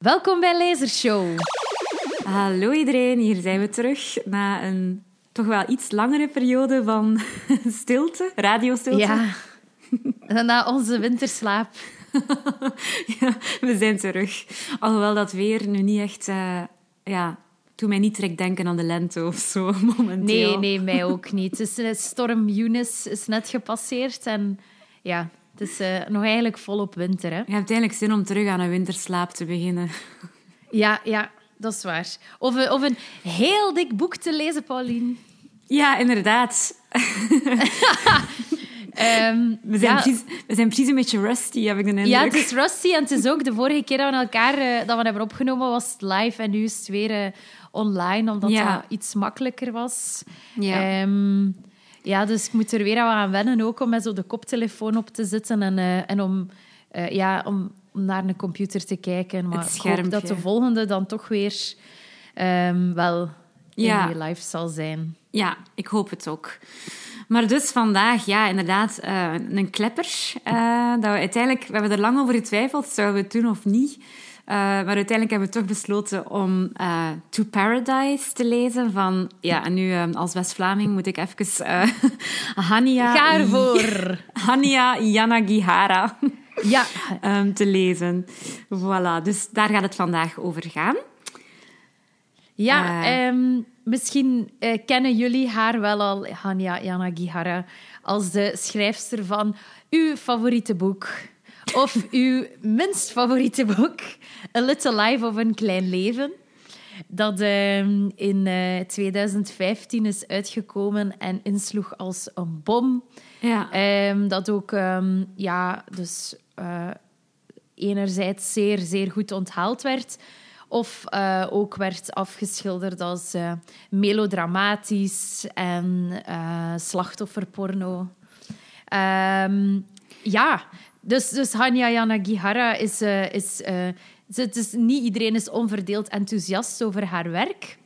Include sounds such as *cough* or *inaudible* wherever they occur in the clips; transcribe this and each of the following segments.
Welkom bij Lasershow. Hallo iedereen, hier zijn we terug na een toch wel iets langere periode van *laughs* stilte, radiostilte. Ja, na onze winterslaap. *laughs* ja, we zijn terug. Alhoewel dat weer nu niet echt... Uh, ja, doet mij niet direct denken aan de lente of zo, *laughs* momenteel. Nee, nee, mij ook niet. Dus storm Eunice is net gepasseerd en ja, het is uh, nog eigenlijk volop winter. Hè? Je hebt eigenlijk zin om terug aan een winterslaap te beginnen. Ja, ja dat is waar. Of, eh, of een heel dik boek te lezen, Pauline. Ja, inderdaad. Um, *laughs* we, zijn ja. precies, we zijn precies een beetje rusty, heb ik de indruk. Ja, het is rusty en het is ook de vorige keer dat we elkaar uh, dat we hebben opgenomen was het live en nu is het weer uh, online, omdat ja. het iets makkelijker was. Ja. Um, ja, dus ik moet er weer aan wennen ook om met zo de koptelefoon op te zitten en, uh, en om, ja, om, om naar een computer te kijken. Maar ik hoop dat de volgende dan toch weer um, wel ja. in live zal zijn. Ja, ik hoop het ook. Maar dus vandaag, ja, inderdaad, uh, een klepper. Dat we uiteindelijk, we hebben er lang over getwijfeld, zouden we het doen of niet. Uh, maar uiteindelijk hebben we toch besloten om To Paradise te lezen. Van, ja, en nu als West-Vlaming moet ik even *laughs* Hania... Ga ervoor! *laughs* Hania Yanagihara ja. um, *laughs* te lezen. Voilà, dus daar gaat het vandaag over gaan. Ja, um, misschien uh, kennen jullie haar wel al, Hanya Yanagihara, als de schrijfster van uw favoriete boek. Of uw minst favoriete boek, A Little Life of Een Klein Leven. Dat uh, in uh, 2015 is uitgekomen en insloeg als een bom. Ja. Um, dat ook, um, ja, dus uh, enerzijds zeer, zeer goed onthaald werd. Of uh, ook werd afgeschilderd als melodramatisch en slachtofferporno. Um, ja, dus, dus Hanya Yanagihara is... het is, niet iedereen is onverdeeld enthousiast over haar werk.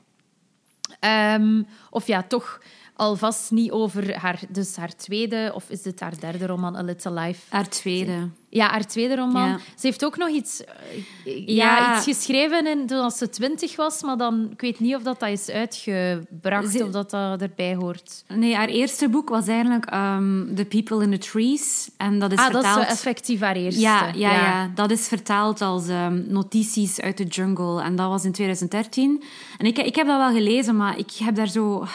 Um, of ja, toch alvast niet over haar, dus haar tweede, of is dit haar derde roman, A Little Life? Haar tweede. Ja, haar tweede roman. Ze heeft ook nog iets, eh, ja. ja iets geschreven in, toen ze twintig was, maar dan, ik weet niet of dat, dat is uitgebracht of dat dat erbij hoort. Nee, haar eerste boek was eigenlijk um, The People in the Trees. En dat is ah, vertaald... dat is effectief haar eerste. Ja, ja, ja. ja. dat is vertaald als um, Notities uit de Jungle. En dat was in 2013. En ik, ik heb dat wel gelezen, maar ik heb daar zo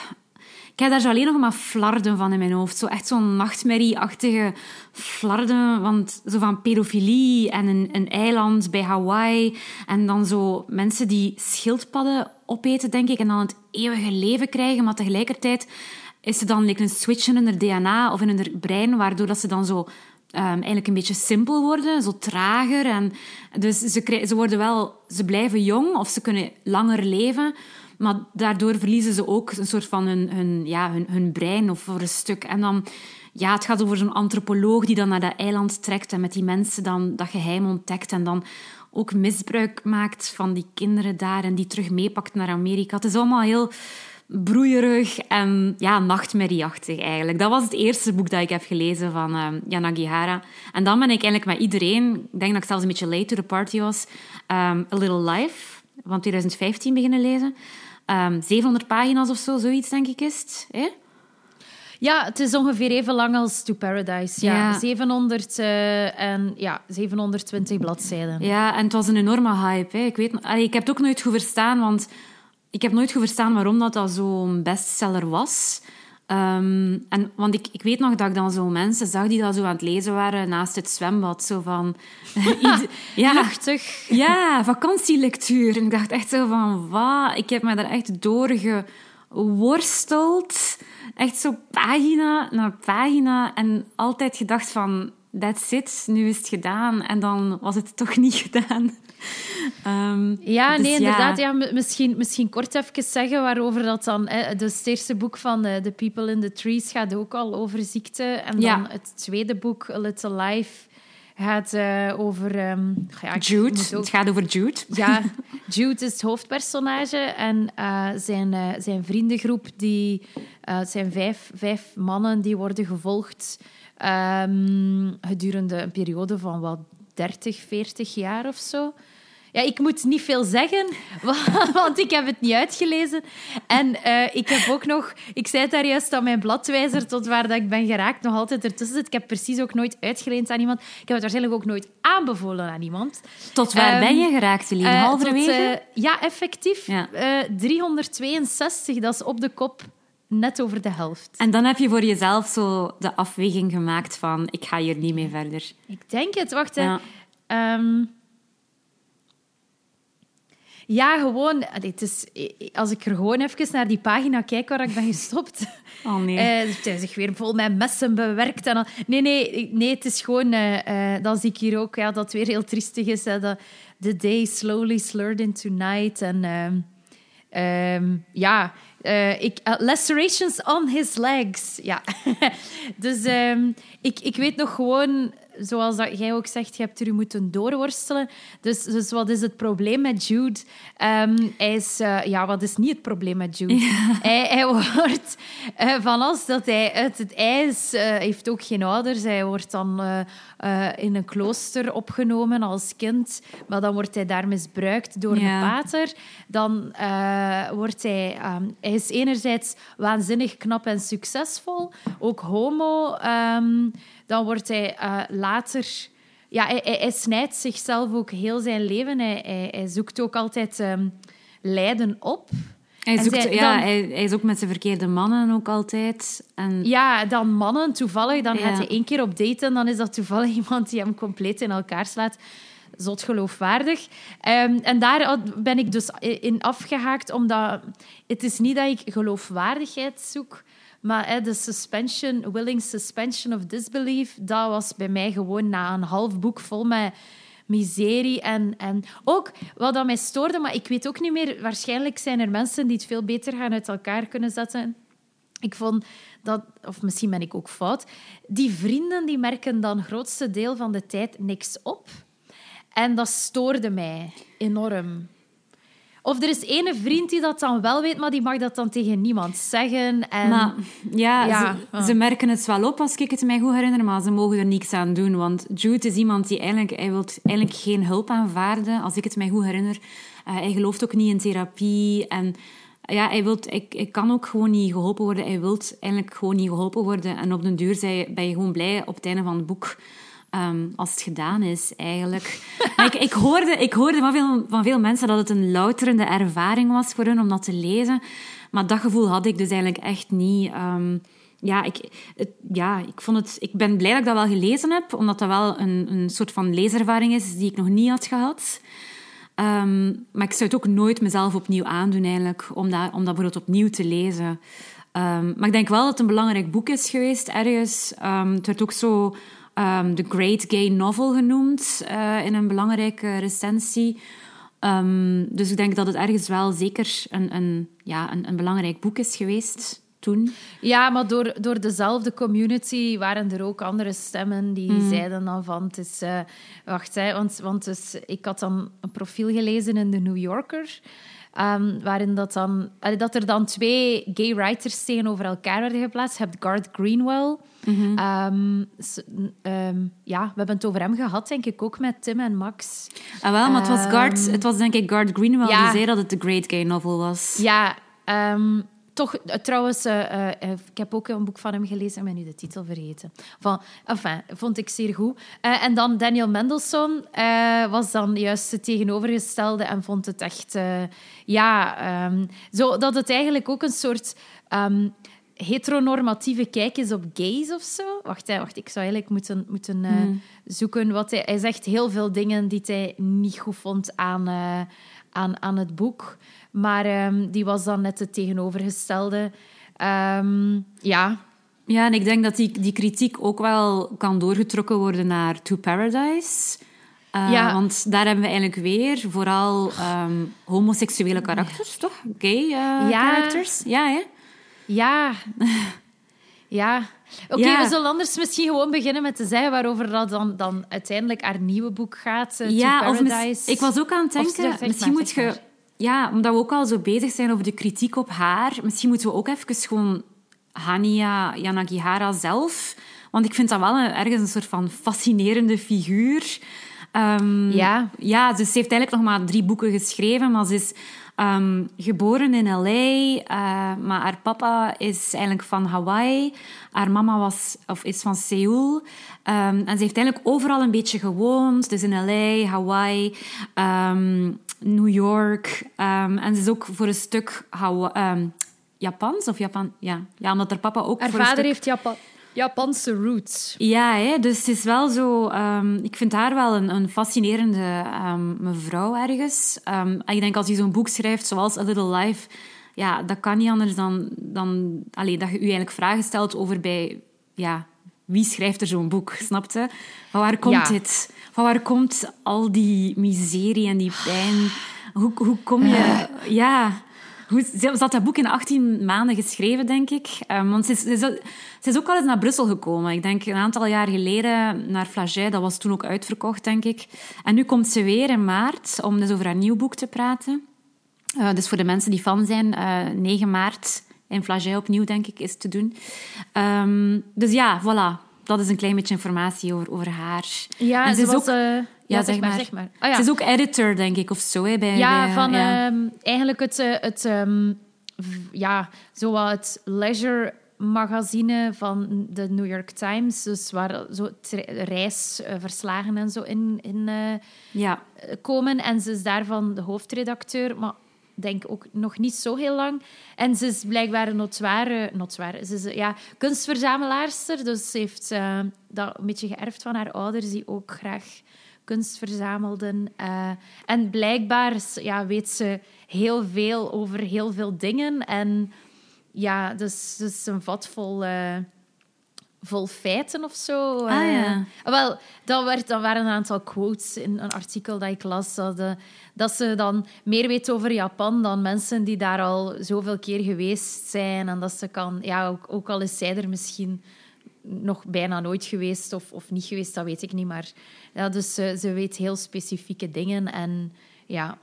ik heb daar zo alleen nog maar flarden van in mijn hoofd. Zo echt zo'n nachtmerrieachtige flarden. Want zo van pedofilie en een, een eiland bij Hawaii. En dan zo mensen die schildpadden opeten, denk ik. En dan het eeuwige leven krijgen. Maar tegelijkertijd is ze dan like, een switch in hun DNA of in hun brein. Waardoor dat ze dan zo Um, eigenlijk een beetje simpel worden, zo trager. En dus ze, ze, worden wel, ze blijven jong of ze kunnen langer leven. Maar daardoor verliezen ze ook een soort van hun, ja, hun, hun brein of voor een stuk. En dan, ja, het gaat over zo'n antropoloog die dan naar dat eiland trekt en met die mensen dan dat geheim ontdekt en dan ook misbruik maakt van die kinderen daar en die terug meepakt naar Amerika. Het is allemaal heel broeierig en ja, nachtmerrieachtig eigenlijk. Dat was het eerste boek dat ik heb gelezen van uh, Yanagihara. En dan ben ik eigenlijk met iedereen, ik denk dat ik zelfs een beetje late to the party was, um, A Little Life van 2015 beginnen lezen. Um, ehm, 700 pagina's of zo, zoiets denk ik is het. Hè? Ja, het is ongeveer even lang als To Paradise. Ja, 700 uh, en ja, 720 bladzijden. Ja, en het was een enorme hype. Hè. Ik, weet, allee, ik heb het ook nooit goed verstaan, want ik heb nooit goed verstaan waarom dat, dat zo'n bestseller was. Um, en, want ik, ik weet nog dat ik dan zo mensen zag die dat zo aan het lezen waren naast het zwembad. Zo van... *laughs* *laughs* ja, Luchtig. Ja, vakantielectuur. En ik dacht echt zo van, wat? Ik heb me daar echt doorgeworsteld. Echt zo pagina na pagina. En altijd gedacht van, that's it, nu is het gedaan. En dan was het toch niet *laughs* gedaan. Um, ja, dus nee, inderdaad. Ja. misschien, misschien kort even zeggen waarover dat dan... Hè, dus het eerste boek van uh, The People in the Trees gaat ook al over ziekte. En dan het tweede boek, A Little Life, gaat uh, over... Um, ja, Jude. Ook... Het gaat over Jude. Ja, *laughs* Jude is het hoofdpersonage. En uh, zijn, zijn vriendengroep, die, het zijn vijf, vijf mannen die worden gevolgd um, gedurende een periode van wat 30, 40 jaar of zo. Ja, ik moet niet veel zeggen, *laughs* want ik heb het niet uitgelezen. En eh, ik heb ook nog... Ik zei het daar juist aan mijn bladwijzer, tot waar dat ik ben geraakt, nog altijd ertussen zit. Ik heb precies ook nooit uitgeleend aan iemand. Ik heb het waarschijnlijk ook nooit aanbevolen aan iemand. Tot waar Ehm, ben je geraakt, Eline? Eh, Halverwege? eh, ja, effectief. Ja. Eh, 362, dat is op de kop net over de helft. En dan heb je voor jezelf zo de afweging gemaakt van ik ga hier niet mee verder. Ik denk het. Wacht, hè. Ja. Ja, gewoon... allee, Het is, als ik er gewoon even naar die pagina kijk waar ik ben gestopt... *laughs* Oh nee. Eh, het is zich weer vol met messen bewerkt. En al. Nee, nee, nee, het is gewoon... eh, eh, dan zie ik hier ook ja, dat het weer heel triestig is. Hè, dat the day slowly slurred into night. En ehm, ehm, ja, eh, ik, uh, lacerations on his legs. Ja. *laughs* dus ehm, ik, ik weet nog gewoon... Zoals dat jij ook zegt, je hebt er u moeten doorworstelen. Dus, dus wat is het probleem met Jude? Ehm, hij is... eh, ja, wat is niet het probleem met Jude? *laughs* Hij, hij wordt... eh, van als dat hij uit het ijs... eh heeft ook geen ouders. Hij wordt dan in een klooster opgenomen als kind. Maar dan wordt hij daar misbruikt door Ja. een pater. Dan wordt hij... ehm, hij is enerzijds waanzinnig knap en succesvol. Ook homo. ehm, dan wordt hij eh, later... Ja, hij, hij, hij snijdt zichzelf ook heel zijn leven. Hij, hij, zoekt ook altijd ehm, lijden op. Hij, zoekt, zij- ja, hij, hij is ook met zijn verkeerde mannen ook altijd. En, Ja, dan mannen, toevallig. Dan Ja. gaat hij één keer op date en dan is dat toevallig *laughs* iemand die hem compleet in elkaar slaat. Zot geloofwaardig. Ehm, en daar ben ik dus in afgehaakt, omdat het is niet dat ik geloofwaardigheid zoek, maar de suspension, willing suspension of disbelief, dat was bij mij gewoon na een half boek vol met miserie. En, en ook wat dat mij stoorde, maar ik weet ook niet meer, waarschijnlijk zijn er mensen die het veel beter gaan uit elkaar kunnen zetten. Ik vond dat, of misschien ben ik ook fout, die vrienden die merken dan het grootste deel van de tijd niks op. En dat stoorde mij enorm. Of er is ene vriend die dat dan wel weet, maar die mag dat dan tegen niemand zeggen. En... Maar ja, Ja, ze, ze merken het wel op als ik het mij goed herinner, maar ze mogen er niks aan doen. Want Jude is iemand die eigenlijk, hij wil eigenlijk geen hulp aanvaarden, als ik het mij goed herinner. Eh, hij gelooft ook niet in therapie en ja, hij, wilt, ik, ik kan ook gewoon niet geholpen worden. Hij wil eigenlijk gewoon niet geholpen worden. En op den duur ben je gewoon blij op het einde van het boek ehm, als het gedaan is, eigenlijk. Ik, ik hoorde, ik hoorde van, veel, van veel mensen dat het een louterende ervaring was voor hun om dat te lezen. Maar dat gevoel had ik dus eigenlijk echt niet. Ehm, ja, ik, ja ik, vond het, ik ben blij dat ik dat wel gelezen heb, omdat dat wel een, een soort van leeservaring is die ik nog niet had gehad. Ehm, maar ik zou het ook nooit mezelf opnieuw aandoen, eigenlijk, om dat, om dat bijvoorbeeld opnieuw te lezen. Maar ik denk wel dat het een belangrijk boek is geweest, ergens. Het werd ook zo ehm The Great Gay Novel genoemd eh, in een belangrijke recensie. Ehm, dus ik denk dat het ergens wel zeker een, een, ja, een, een belangrijk boek is geweest toen. Ja, maar door, door dezelfde community waren er ook andere stemmen die Mhm. zeiden dan van... Het is, eh, wacht, hè, want, want dus, ik had dan een profiel gelezen in de New Yorker... ehm, waarin dat, dan, dat er dan twee gay writers tegenover elkaar werden geplaatst. Je hebt Garth Greenwell. Mhm. Ehm, ehm, ja, we hebben het over hem gehad, denk ik, ook met Tim en Max. Ah, wel, maar het was, Ehm, Garth, het was denk ik Garth Greenwell ja. die zei dat het The Great Gay Novel was. Ja, ehm, toch, eh, trouwens, eh, eh, ik heb ook een boek van hem gelezen en ben nu de titel vergeten. Van, enfin, vond ik zeer goed. En dan Daniel Mendelssohn was dan juist het tegenovergestelde en vond het echt, ja, ehm, zo dat het eigenlijk ook een soort. ehm, heteronormatieve kijk is op gays of zo. Wacht, hè, wacht ik zou eigenlijk moeten, moeten eh, zoeken wat hij... Hij zegt heel veel dingen die hij niet goed vond aan, eh, aan, aan het boek. Maar ehm, die was dan net het tegenovergestelde. Ehm, ja, Ja, en ik denk dat die, die kritiek ook wel kan doorgetrokken worden naar To Paradise. Eh, Ja. Want daar hebben we eigenlijk weer vooral ehm, homoseksuele karakters, toch? Gay eh, Ja. characters. Ja, hè? Ja... *laughs* Ja. Oké, Ja. we zullen anders misschien gewoon beginnen met te zeggen waarover dat dan, dan uiteindelijk haar nieuwe boek gaat. eh, To Ja, of Paradise. ik was ook aan het Of denken, zeg- misschien maar, moet je... maar. Ja, omdat we ook al zo bezig zijn over de kritiek op haar, misschien moeten we ook even gewoon Hania Yanagihara zelf... Want ik vind dat wel een, ergens een soort van fascinerende figuur. Ehm, Ja. Ja, dus ze heeft eigenlijk nog maar drie boeken geschreven, maar ze is ehm, geboren in L.A., eh, maar haar papa is eigenlijk van Hawaii. Haar mama was, of is van Seoul. Ehm, en ze heeft eigenlijk overal een beetje gewoond. Dus in L.A., Hawaii, ehm, New York. En ze is ook voor een stuk Japans of Japan... Ja. ja, omdat haar papa ook Haar vader stuk... heeft Japa- Japanse roots. Ja, hè, dus het is wel zo... ehm, ik vind haar wel een, een fascinerende ehm, mevrouw ergens. Ehm, ik denk als je zo'n boek schrijft, zoals A Little Life... Ja, dat kan niet anders dan, dan allee, dat je je eigenlijk vragen stelt over bij... Ja, wie schrijft er zo'n boek, snapte? Van waar komt Ja. dit? Van waar komt al die miserie en die pijn? Hoe, hoe kom je... Ja... Hoe, ze ze had dat boek in 18 maanden geschreven, denk ik. Ehm, want ze is, ze, is, ze is ook al eens naar Brussel gekomen. Ik denk een aantal jaar geleden naar Flagey. Dat was toen ook uitverkocht, denk ik. En nu komt ze weer in maart om dus over haar nieuw boek te praten. Eh, dus voor de mensen die fan zijn, eh 9 maart in Flagey opnieuw, denk ik, is te doen. Ehm, dus ja, voilà. Dat is een klein beetje informatie over, over haar. Ja, En ze was... eh, ja, zeg maar, zeg maar. Oh, ja. Ze is ook editor, denk ik, of zo. Hè, bij, Ja, bij, van ja. ehm, eigenlijk het, eh, het ehm, ja, zo wat het leisure magazine van de New York Times, dus waar zo reisverslagen en zo in, in eh, ja. komen. En ze is daarvan de hoofdredacteur, maar denk ook nog niet zo heel lang. En ze is blijkbaar een notoire, notoire ze is eh, ja, kunstverzamelaarster, dus ze heeft eh, dat een beetje geërfd van haar ouders, die ook graag kunst verzamelden. Eh, en blijkbaar ja, weet ze heel veel over heel veel dingen. En ja, dus, dus een vat vol... eh, vol feiten of zo. Ah, Eh, ja. Wel, dat, werd, dat waren een aantal quotes in een artikel dat ik las. Dat, dat ze dan meer weet over Japan dan mensen die daar al zoveel keer geweest zijn. En dat ze kan... Ja, ook, ook al is zij er misschien nog bijna nooit geweest of, of niet geweest, dat weet ik niet. Maar ja, dus ze, ze weet heel specifieke dingen. En ja...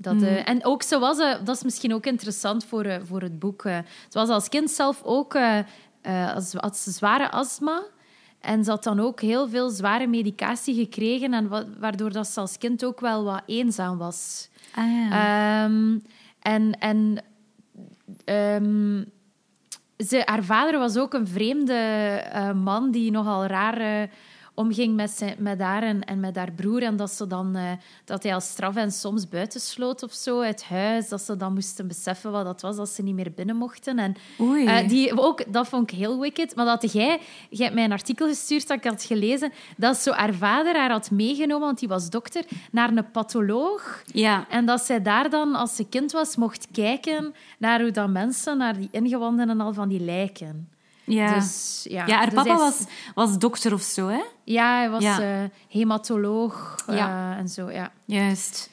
Dat, eh, en ook, ze was, eh, dat is misschien ook interessant voor, eh, voor het boek. ze was als kind zelf ook als, had ze zware astma. En ze had dan ook heel veel zware medicatie gekregen. En wa- waardoor dat ze als kind ook wel wat eenzaam was. Ah, ja. Ehm, en en ehm, ze, haar vader was ook een vreemde eh, man die nogal raar eh, omging met, zijn, met haar en, en met haar broer. En dat, ze dan, eh, dat hij als straf en soms buitensloot of zo uit huis. Dat ze dan moesten beseffen wat dat was, dat ze niet meer binnen mochten. En, Oei. eh, die, ook, dat vond ik heel wicked. Maar dat jij, jij hebt mij een artikel gestuurd dat ik had gelezen, dat zo haar vader haar had meegenomen, want die was dokter, naar een patholoog. ja. En dat zij daar dan, als ze kind was, mocht kijken naar hoe dat mensen, naar die ingewanden en al van die lijken. Ja. Dus, ja. ja, haar Dus papa was, was dokter of zo, hè? Ja, hij was Ja. eh, hematoloog Ja. eh, en zo, ja. Juist.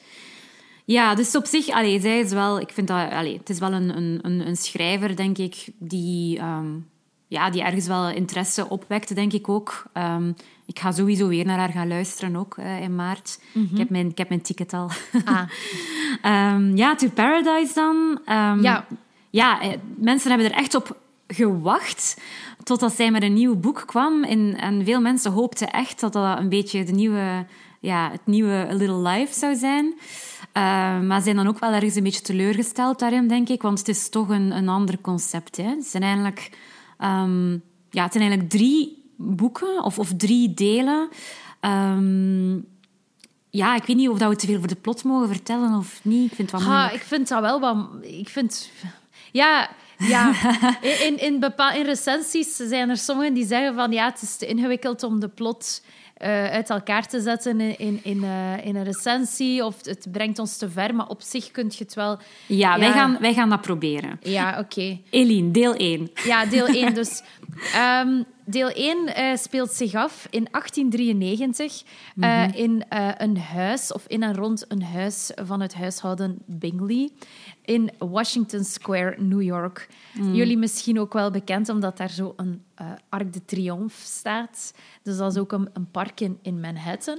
Ja, dus op zich, allee, zij is wel, ik vind dat, allee, het is wel een, een, een, schrijver, denk ik, die, ehm, ja, die ergens wel interesse opwekt, denk ik ook. Ehm, ik ga sowieso weer naar haar gaan luisteren ook eh, in maart. ik, heb mijn, ik heb mijn ticket al. Ah. *laughs* Ehm, ja, To Paradise dan. Ja. ja, mensen hebben er echt op gewacht totdat zij met een nieuw boek kwam. En, en veel mensen hoopten echt dat dat een beetje de nieuwe, ja, het nieuwe A Little Life zou zijn. Ehm, maar zijn dan ook wel ergens een beetje teleurgesteld daarin, denk ik. Want het is toch een, een ander concept. Hè. Het, zijn eigenlijk, ehm, ja, het zijn eigenlijk drie boeken of, of drie delen. Ehm, ja, ik weet niet of dat we te veel over de plot mogen vertellen of niet. Ik vind het wel Ha, moeilijk. ik vind dat wel wat... Ik vind... Ja, ja. *laughs* In, in, in, bepaal, in recensies zijn er sommigen die zeggen van ja, het is te ingewikkeld om de plot eh, uit elkaar te zetten in, in, in, eh, in een recensie of het brengt ons te ver, maar op zich kun je het wel... Ja, Wij, gaan, wij gaan dat proberen. Ja, oké. Eline, deel 1. Ja, deel 1 *laughs* dus. Ehm, deel 1 eh, speelt zich af in 1893 eh, in een huis, of in en rond een huis van het huishouden Bingley in Washington Square, New York. Jullie misschien ook wel bekend, omdat daar zo een eh Arc de Triomphe staat. Dus dat is ook een, een park in, in Manhattan.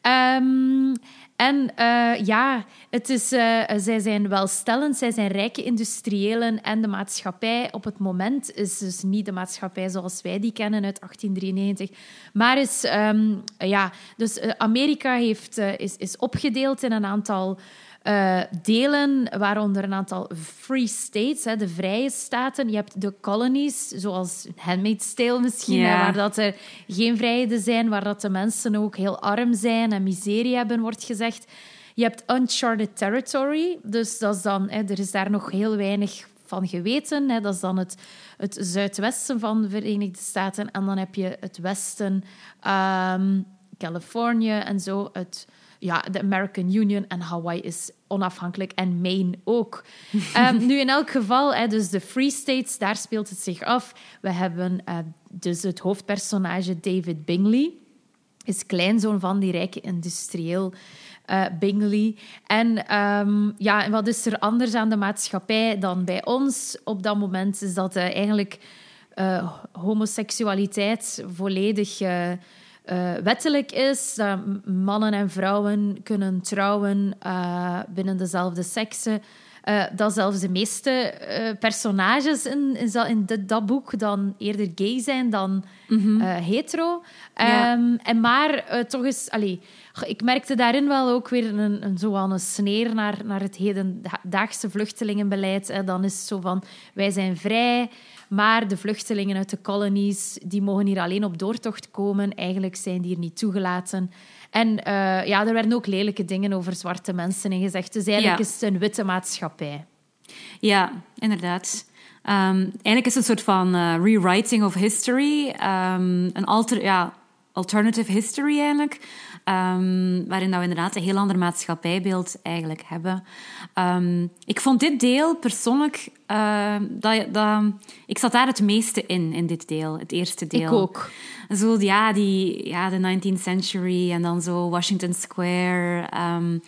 Ehm, En uh, ja, het is, uh, zij zijn welstellend, zij zijn rijke industriëlen en de maatschappij op het moment is dus niet de maatschappij zoals wij die kennen uit 1893, maar is, um, ja, dus Amerika heeft, is, is opgedeeld in een aantal uh, delen, waaronder een aantal free states, hè, de vrije staten. Je hebt de colonies, zoals Handmaid's Tale misschien, yeah. waar dat er geen vrijheden zijn, waar dat de mensen ook heel arm zijn en miserie hebben, wordt gezegd. Je hebt uncharted territory, dus dat is dan, hè, er is daar nog heel weinig van geweten. Hè. Dat is dan het, het zuidwesten van de Verenigde Staten. En dan heb je het westen, um, Californië en zo, het ja, de American Union en Hawaii is onafhankelijk en Maine ook. um, *laughs* nu in elk geval, hè, dus de Free States, daar speelt het zich af. We hebben uh, dus het hoofdpersonage David Bingley, is kleinzoon van die rijke industrieel uh, Bingley. En um, ja, wat is er anders aan de maatschappij dan bij ons op dat moment? Is dat uh, eigenlijk homoseksualiteit volledig uh, wettelijk is. Dat mannen en vrouwen kunnen trouwen uh, binnen dezelfde sekse. Uh, dat zelfs de meeste personages in, in, in dat boek dan eerder gay zijn dan mm hetero. Ja. Um, en maar toch is... Allee, ik merkte daarin wel ook weer een, een, zo een sneer naar, naar het hedendaagse vluchtelingenbeleid. Hè. Dan is het zo van, wij zijn vrij... Maar de vluchtelingen uit de colonies die mogen hier alleen op doortocht komen. Eigenlijk zijn die hier niet toegelaten. En uh, ja, er werden ook lelijke dingen over zwarte mensen in gezegd. Dus eigenlijk is het een witte maatschappij. Ja, inderdaad. Um, eigenlijk is het een soort van uh, rewriting of history. Um, een alter, ja, alternative history eigenlijk. Um, waarin dat we inderdaad een heel ander maatschappijbeeld eigenlijk hebben. Um, ik vond dit deel persoonlijk... Uh, dat, dat, ik zat daar het meeste in, in dit deel. Het eerste deel. Ik ook. Zo, ja, die, ja, de 19th century en dan zo Washington Square. Um,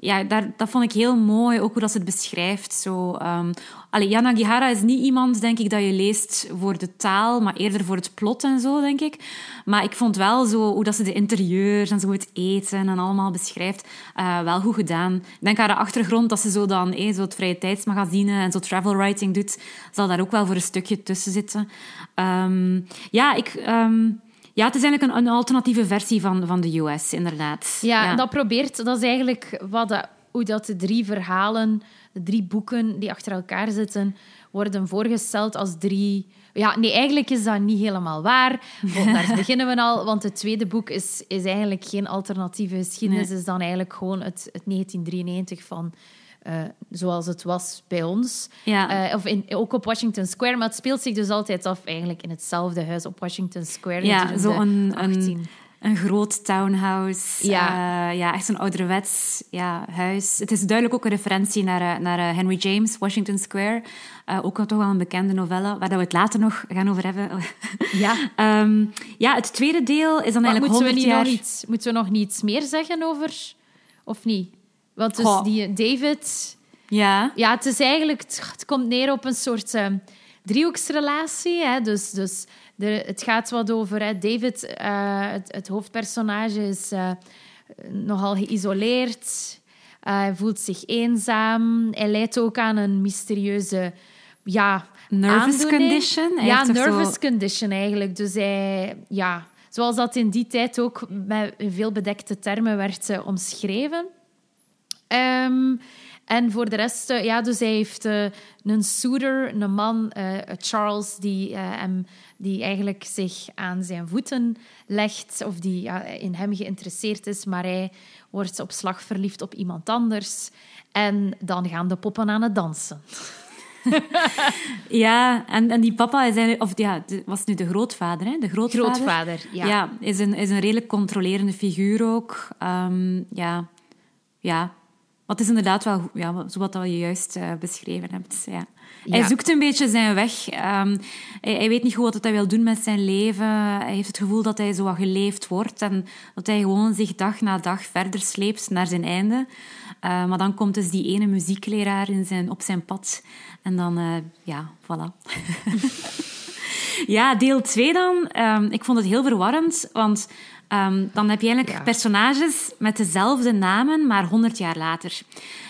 ja, daar, dat vond ik heel mooi, ook hoe dat ze het beschrijft. Zo, um, allee, Yana Gihara is niet iemand, denk ik, dat je leest voor de taal, maar eerder voor het plot en zo, denk ik. Maar ik vond wel zo hoe dat ze de interieurs en zo het eten en allemaal beschrijft, uh, wel goed gedaan. Ik denk aan de achtergrond dat ze zo dan eh, zo het vrije tijdsmagazine en zo travel writing doet, zal daar ook wel voor een stukje tussen zitten. Um, ja, ik... Um, ja, het is eigenlijk een, een alternatieve versie van, van de US, inderdaad. Ja, ja. dat probeert... Dat is eigenlijk wat de, hoe dat de drie verhalen, de drie boeken die achter elkaar zitten, worden voorgesteld als drie... Ja, nee, eigenlijk is dat niet helemaal waar. Daar *laughs* beginnen we al, want het tweede boek is, is eigenlijk geen alternatieve geschiedenis. Het is dan eigenlijk gewoon het, het 1993 van uh, zoals het was bij ons. Ja. Uh, of in, ook op Washington Square. Maar het speelt zich dus altijd af eigenlijk in hetzelfde huis op Washington Square. Ja, zo'n een, een groot townhouse. Ja, uh, ja echt zo'n ouderwets ja, huis. Het is duidelijk ook een referentie naar, naar Henry James, Washington Square. ook toch wel een bekende novelle, waar we het later nog gaan over hebben. Ja, um, *laughs* ja het tweede deel is dan maar eigenlijk moeten we, jaar... nog iets, moeten we nog niets meer zeggen over... Of niet? Want dus die David... Ja. Ja, het is eigenlijk... Het, komt neer op een soort uh, driehoeksrelatie. Hè? Dus, dus de, het gaat wat over... Hè? David, uh, het, het, hoofdpersonage, is uh, nogal geïsoleerd. hij voelt zich eenzaam. Hij leidt ook aan een mysterieuze... Ja, nervous condition? ja, nervous condition eigenlijk. Dus hij... Ja, zoals dat in die tijd ook met veel bedekte termen werd omschreven. Um, en voor de rest, uh, ja, dus hij heeft uh, een suitor, een man, uh, Charles, die, hem, die eigenlijk zich aan zijn voeten legt, of die ja, in hem geïnteresseerd is, maar hij wordt op slag verliefd op iemand anders. En dan gaan de poppen aan het dansen. *laughs* ja, en, en die papa is eigenlijk, of ja, was nu de grootvader, hè? De grootvader. Grootvader, ja. Ja, is een, is een redelijk controlerende figuur ook. Um, ja, ja, wat is inderdaad wel ja, wat je juist uh, beschreven hebt. Ja. Ja. Hij zoekt een beetje zijn weg. Um, hij, hij, weet niet goed wat hij wil doen met zijn leven. Hij heeft het gevoel dat hij zo wat geleefd wordt en dat hij gewoon zich dag na dag verder sleept naar zijn einde. Uh, maar dan komt dus die ene muziekleraar in zijn, op zijn pad en dan, uh, ja, voilà. *laughs* ja, deel 2 dan. Um, ik vond het heel verwarrend, want Ehm, dan heb je eigenlijk personages met dezelfde namen, maar 100 jaar later.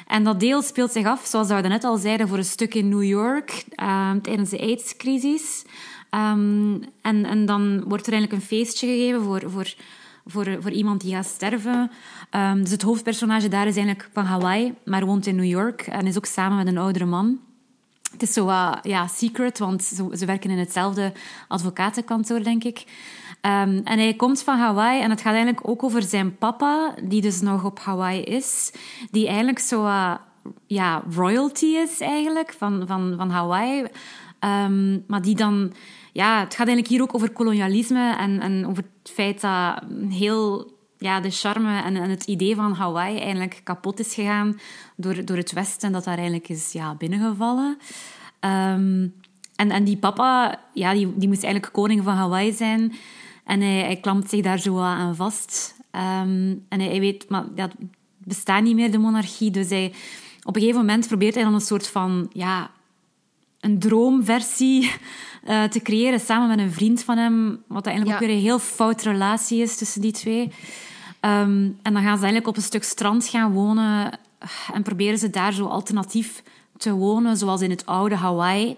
En dat deel speelt zich af, zoals we net al zeiden, voor een stuk in New York ehm, tijdens de AIDS-crisis. Ehm, en, en dan wordt er eigenlijk een feestje gegeven voor, voor, voor, voor iemand die gaat sterven. dus het hoofdpersonage daar is eigenlijk van Hawaii, maar woont in New York en is ook samen met een oudere man. Het is zo wat ja, secret, want ze, ze werken in hetzelfde advocatenkantoor, denk ik. Um, en hij komt van Hawaii en het gaat eigenlijk ook over zijn papa, die dus nog op Hawaii is. Die eigenlijk zo uh, ja, royalty is eigenlijk van, van, van Hawaii. Um, maar die dan... Ja, het gaat eigenlijk hier ook over kolonialisme en, en over het feit dat heel ja, de charme en, en, het idee van Hawaii eigenlijk kapot is gegaan door, door het Westen, dat daar eigenlijk is ja, binnengevallen. Um, en, en die papa, ja, die, die moest eigenlijk koning van Hawaii zijn. En hij, hij klampt zich daar zo aan vast. Um, en hij, hij, weet, maar dat bestaat niet meer, de monarchie. Dus hij, op een gegeven moment probeert hij dan een soort van, ja, een droomversie uh, te creëren samen met een vriend van hem. Wat eigenlijk ook weer een heel fout relatie is tussen die twee. Um, en dan gaan ze eigenlijk op een stuk strand gaan wonen en proberen ze daar zo alternatief te wonen, zoals in het oude Hawaii.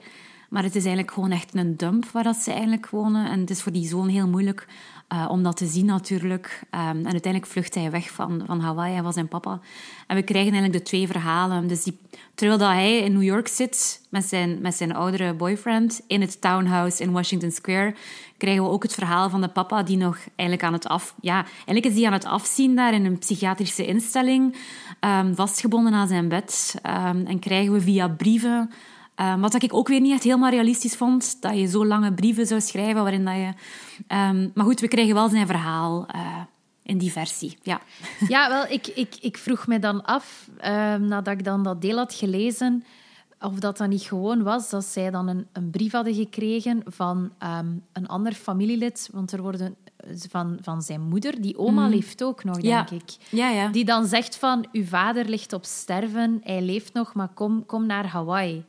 Maar het is eigenlijk gewoon echt een dump waar dat ze eigenlijk wonen. En het is voor die zoon heel moeilijk uh, om dat te zien natuurlijk. Um, en uiteindelijk vlucht hij weg van, van Hawaii en van zijn papa. En we krijgen eigenlijk de twee verhalen. Dus die, terwijl dat hij in New York zit met zijn, met zijn oudere boyfriend in het townhouse in Washington Square, krijgen we ook het verhaal van de papa die nog eigenlijk aan het af... Ja, eigenlijk is hij aan het afzien daar in een psychiatrische instelling, um, vastgebonden aan zijn bed. Um, en krijgen we via brieven Um, wat ik ook weer niet echt helemaal realistisch vond, dat je zo lange brieven zou schrijven waarin dat je... Um, maar goed, we krijgen wel zijn verhaal uh, in die versie, ja. Ja, wel, ik, ik, ik vroeg me dan af, um, nadat ik dan dat deel had gelezen, of dat dan niet gewoon was dat zij dan een, een brief hadden gekregen van een ander familielid, want er worden van, van zijn moeder, die oma mm. leeft ook nog, denk ja. ik. Ja, ja. Die dan zegt van, uw vader ligt op sterven, hij leeft nog, maar kom, kom naar Hawaii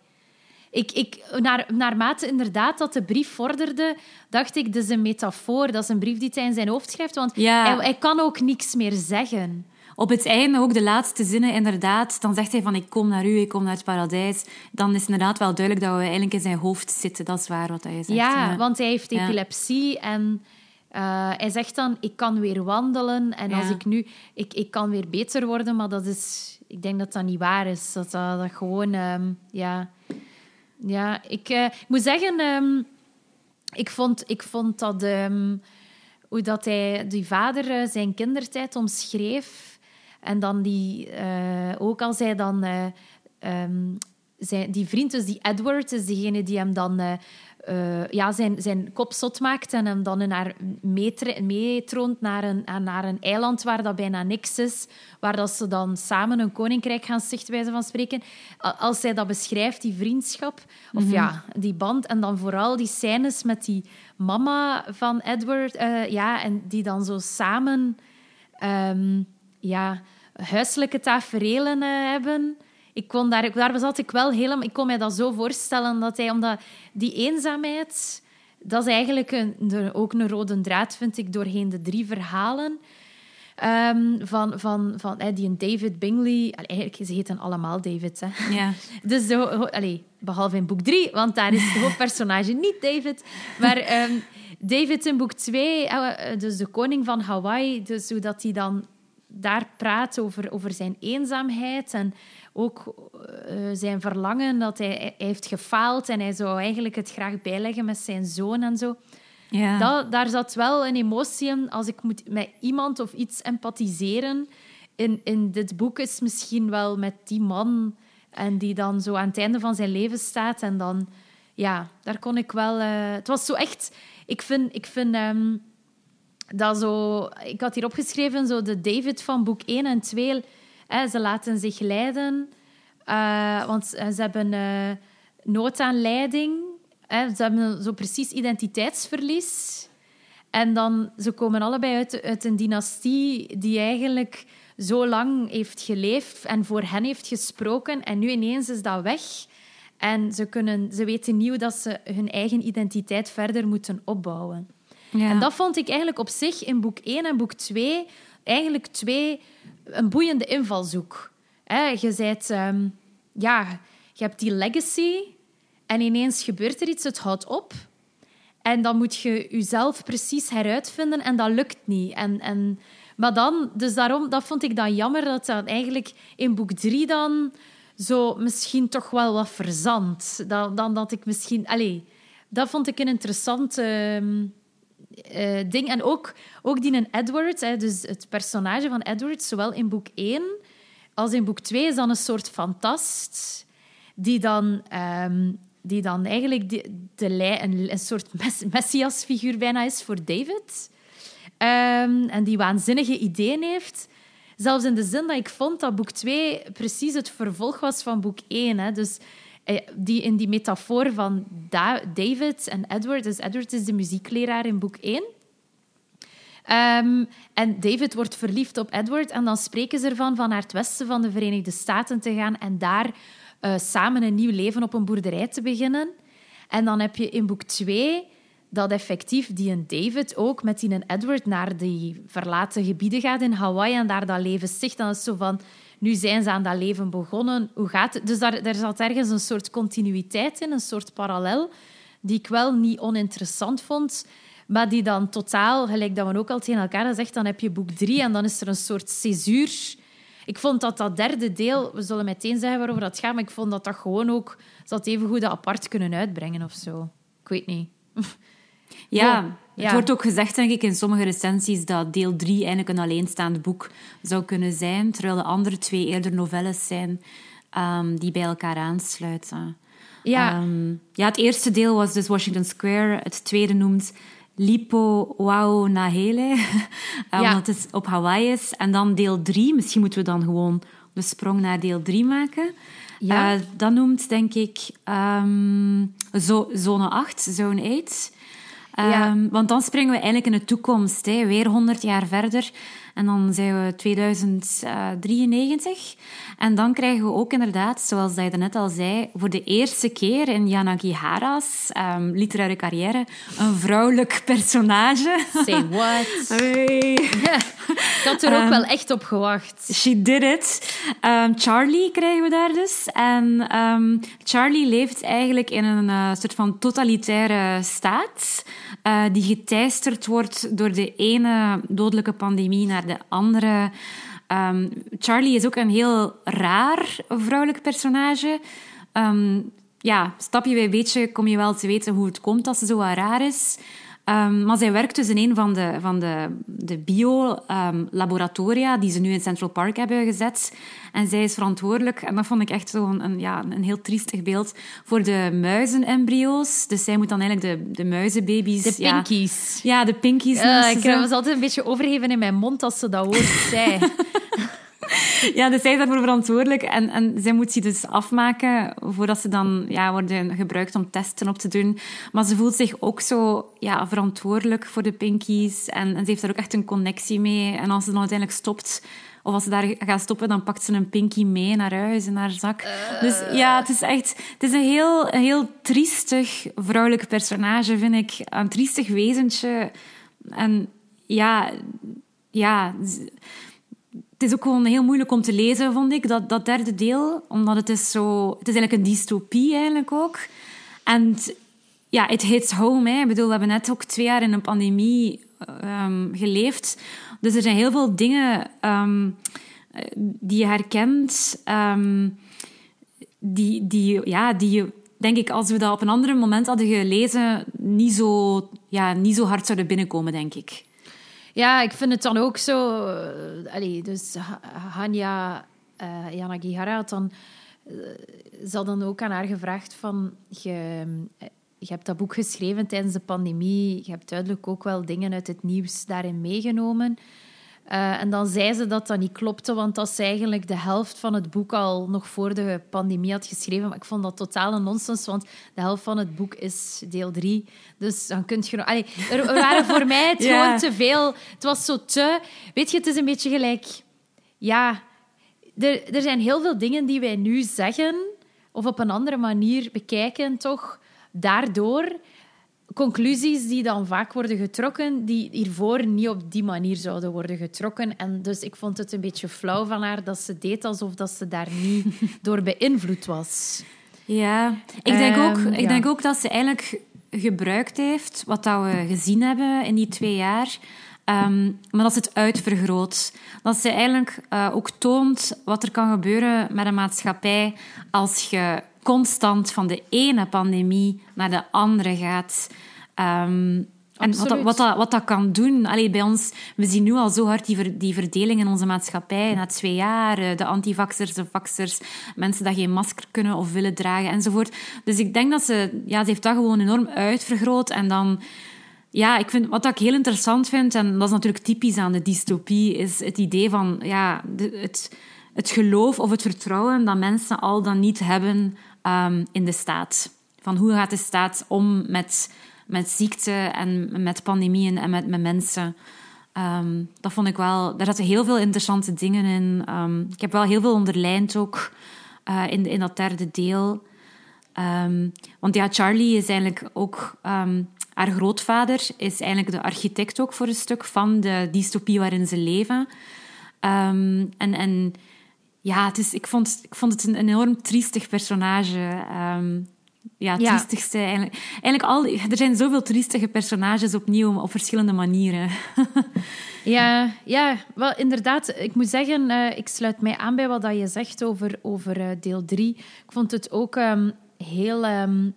ik, ik, naar, naarmate inderdaad dat de brief vorderde, dacht ik, dat is een metafoor. Dat is een brief die hij in zijn hoofd schrijft, want hij, hij kan ook niks meer zeggen. Op het einde, ook de laatste zinnen, inderdaad, dan zegt hij van ik kom naar u, ik kom naar het paradijs. Dan is inderdaad wel duidelijk dat we eigenlijk in zijn hoofd zitten. Dat is waar wat hij zegt. Ja, want hij heeft epilepsie en uh, hij zegt dan ik kan weer wandelen en als ik nu... Ik, ik kan weer beter worden, maar dat is... Ik denk dat dat niet waar is. Dat dat, dat gewoon... Um, ja ja, ik, uh, ik moet zeggen, um, ik, vond, ik vond dat um, hoe dat hij, die vader uh, zijn kindertijd omschreef. En dan die, uh, ook als hij dan um, zijn, die vriend, dus die Edward, is degene die hem dan uh, ja, zijn, zijn kop zot maakt en hem dan naar meetroont naar een, naar een eiland waar dat bijna niks is, waar dat ze dan samen een koninkrijk gaan stichten, wijze van spreken. Als zij dat beschrijft, die vriendschap, of ja, mhm. die band, en dan vooral die scènes met die mama van Edward, uh, ja, en die dan zo samen um, ja, huiselijke taferelen uh, hebben ik kon daar, daar zat ik wel helemaal... Ik kon mij dat zo voorstellen, dat hij... Omdat die eenzaamheid... Dat is eigenlijk een, ook een rode draad, vind ik, doorheen de drie verhalen. Um, van, van, van eh, die David Bingley. Eigenlijk, ze heten allemaal David. Hè. Ja. *laughs* Dus zo, allee, behalve in boek drie, want daar is het hoofdpersonage *laughs* niet David. Maar um, David in boek twee, uh, dus de koning van Hawaii, dus hoe dat hij dan daar praat over, over zijn eenzaamheid en ook uh, zijn verlangen dat hij, hij, heeft gefaald en hij zou eigenlijk het graag bijleggen met zijn zoon en zo. Ja. Dat, daar zat wel een emotie in. Als ik moet met iemand of iets empathiseren in, in dit boek is misschien wel met die man en die dan zo aan het einde van zijn leven staat en dan ja, daar kon ik wel. Uh, het was zo echt. Ik vind, ik vind um, dat zo. Ik had hier opgeschreven zo de David van boek 1 en 2 ze laten zich leiden, uh, want ze hebben uh, nood aan leiding. Hè, ze hebben zo precies identiteitsverlies. En dan, ze komen allebei uit, uit een dynastie die eigenlijk zo lang heeft geleefd en voor hen heeft gesproken. En nu ineens is dat weg. En ze, kunnen, ze weten hoe dat ze hun eigen identiteit verder moeten opbouwen. Ja. En dat vond ik eigenlijk op zich in boek 1 en boek 2 eigenlijk twee een boeiende invalshoek. Hè, je zijt, ehm, ja, je hebt die legacy en ineens gebeurt er iets, het houdt op. En dan moet je jezelf precies heruitvinden en dat lukt niet. En, en, maar dan, dus daarom, dat vond ik dan jammer dat dat eigenlijk in boek 3 dan zo misschien toch wel wat verzand. Dan, dan dat ik misschien... Allez, dat vond ik een interessant eh, ding. En ook, ook die Edward, hè, dus het personage van Edward, zowel in boek 1 als in boek 2, is dan een soort fantast die dan, ehm, die dan eigenlijk de, een, een soort mes, messiasfiguur bijna is voor David. Ehm, en die waanzinnige ideeën heeft. Zelfs in de zin dat ik vond dat boek 2 precies het vervolg was van boek 1. Hè. Dus die, in die metafoor van Da- David en Edward. Dus Edward is de muziekleraar in boek 1. Ehm, en David wordt verliefd op Edward en dan spreken ze ervan van naar het westen van de Verenigde Staten te gaan en daar eh, samen een nieuw leven op een boerderij te beginnen. En dan heb je in boek 2 dat effectief die en David ook met die en Edward naar die verlaten gebieden gaat in Hawaii en daar dat leven sticht. Dan is zo van, nu zijn ze aan dat leven begonnen. Hoe gaat het? Dus daar, daar zat ergens een soort continuïteit in, een soort parallel, die ik wel niet oninteressant vond, maar die dan totaal, gelijk dat we ook al tegen elkaar zegt, dan heb je boek drie en dan is er een soort césuur. Ik vond dat dat derde deel, we zullen meteen zeggen waarover dat gaat, maar ik vond dat dat gewoon ook, ze had even goed apart kunnen uitbrengen of zo. Ik weet niet. *laughs* Ja, Het wordt ook gezegd, denk ik, in sommige recensies dat deel 3 eigenlijk een alleenstaand boek zou kunnen zijn, terwijl de andere twee eerder novelles zijn ehm, die bij elkaar aansluiten. Ja. Ehm, ja, het eerste deel was dus Washington Square. Het tweede noemt Lipo Wao Nahele, *laughs* eh, Ja. omdat het op Hawaii is. En dan deel 3, misschien moeten we dan gewoon de sprong naar deel 3 maken. Ja. Eh, dat noemt, denk ik, ehm, zo, zone 8, zone 8. Ehm, want dan springen we eigenlijk in de toekomst, hè, weer 100 jaar verder. En dan zijn we 2093. En dan krijgen we ook inderdaad, zoals je net al zei, voor de eerste keer in Yanagihara's ehm, literaire carrière een vrouwelijk personage. Say *laughs* what? Hey. *laughs* ik had er ook wel echt op gewacht. She did it. Ehm, Charlie krijgen we daar dus. En ehm, Charlie leeft eigenlijk in een eh, soort van totalitaire staat, eh, die geteisterd wordt door de ene dodelijke pandemie naar de andere. Ehm, Charlie is ook een heel raar vrouwelijk personage. Ehm, ja, stapje bij beetje kom je wel te weten hoe het komt dat ze zo raar is. Ehm, maar zij werkt dus in een van de, van de, de bio-laboratoria die ze nu in Central Park hebben gezet. En zij is verantwoordelijk, en dat vond ik echt zo een, ja, een heel triestig beeld, voor de muizenembryo's. Dus zij moet dan eigenlijk de, de muizenbaby's... De ja- pinkies. Ja, de pinkies. Ze ik was altijd een beetje overgeven in mijn mond als ze dat woord *laughs* zei. *laughs* Ja, dus zij is daarvoor verantwoordelijk. En, en zij moet ze dus afmaken voordat ze dan ja, worden gebruikt om testen op te doen. Maar ze voelt zich ook zo ja, verantwoordelijk voor de pinkies. En, en ze heeft daar ook echt een connectie mee. En als ze dan uiteindelijk stopt, of als ze daar gaat stoppen, dan pakt ze een pinky mee naar huis in haar zak. Dus ja, het is echt... Het is een heel, heel triestig vrouwelijk personage, vind ik. Een triestig wezentje. En ja... Ja... is ook gewoon heel moeilijk om te lezen, vond ik, dat, dat derde deel. Omdat het is zo... Het is eigenlijk een dystopie eigenlijk ook. En ja, it hits home. Hè. Ik bedoel, we hebben net ook twee jaar in een pandemie ehm, geleefd. Dus er zijn heel veel dingen ehm, eh, die je herkent. ehm, die, die, ja, die je, denk ik, als we dat op een ander moment hadden gelezen, niet zo, ja, niet zo hard zouden binnenkomen, denk ik. Ja, ik vind het dan ook zo... allee, dus Ha- Hanya eh Yanagihara had dan... eh, dan ook aan haar gevraagd van... Je, je hebt dat boek geschreven tijdens de pandemie. Je hebt duidelijk ook wel dingen uit het nieuws daarin meegenomen. Eh, en dan zei ze dat dat niet klopte, want dat ze eigenlijk de helft van het boek al nog voor de pandemie had geschreven. Maar ik vond dat totaal een nonsens, want de helft van het boek is deel 3. Dus dan kun je. Allee, er, er waren voor mij het *laughs* Ja. gewoon te veel. Het was zo te... Weet je, het is een beetje gelijk... Ja, er, er zijn heel veel dingen die wij nu zeggen of op een andere manier bekijken, toch? Daardoor conclusies die dan vaak worden getrokken, die hiervoor niet op die manier zouden worden getrokken. En dus ik vond het een beetje flauw van haar dat ze deed alsof dat ze daar niet *laughs* door beïnvloed was. Ja, ik denk, ook, Ehm, ik ja. denk ook dat ze eigenlijk gebruikt heeft wat dat we gezien hebben in die twee jaar. ehm, maar dat ze het uitvergroot. Dat ze eigenlijk eh, ook toont wat er kan gebeuren met een maatschappij als je constant van de ene pandemie naar de andere gaat. Ehm, en wat dat, wat, dat, wat dat kan doen. Allee, bij ons, we zien nu al zo hard die, ver- die verdeling in onze maatschappij. Na twee jaar, eh, de antivaxers, de vaxers, mensen die geen masker kunnen of willen dragen enzovoort. Dus ik denk dat ze, ja, ze heeft dat gewoon enorm uitvergroot. En dan, ja, ik vind, wat ik heel interessant vind, en dat is natuurlijk typisch aan de dystopie, is het idee van, ja, het, het geloof of het vertrouwen dat mensen al dan niet hebben ehm, in de staat. Van hoe gaat de staat om met, met ziekte en met pandemieën en met, met mensen. Ehm, dat vond ik wel... Daar zaten heel veel interessante dingen in. Ehm, ik heb wel heel veel onderlijnd ook eh, in, in dat derde deel. Want ja, Charlie is eigenlijk ook... haar grootvader is eigenlijk de architect ook voor een stuk van de dystopie waarin ze leven. En, en ja, het is, ik, vond, ik vond het een, een enorm triestig personage. Ehm, ja, het Ja. triestigste eigenlijk. Eigenlijk al, er zijn zoveel triestige personages opnieuw op verschillende manieren. *laughs* Ja, ja wel, inderdaad. Ik moet zeggen, eh, ik sluit mij aan bij wat dat je zegt over, over eh, deel 3. Ik vond het ook ehm, heel... ehm,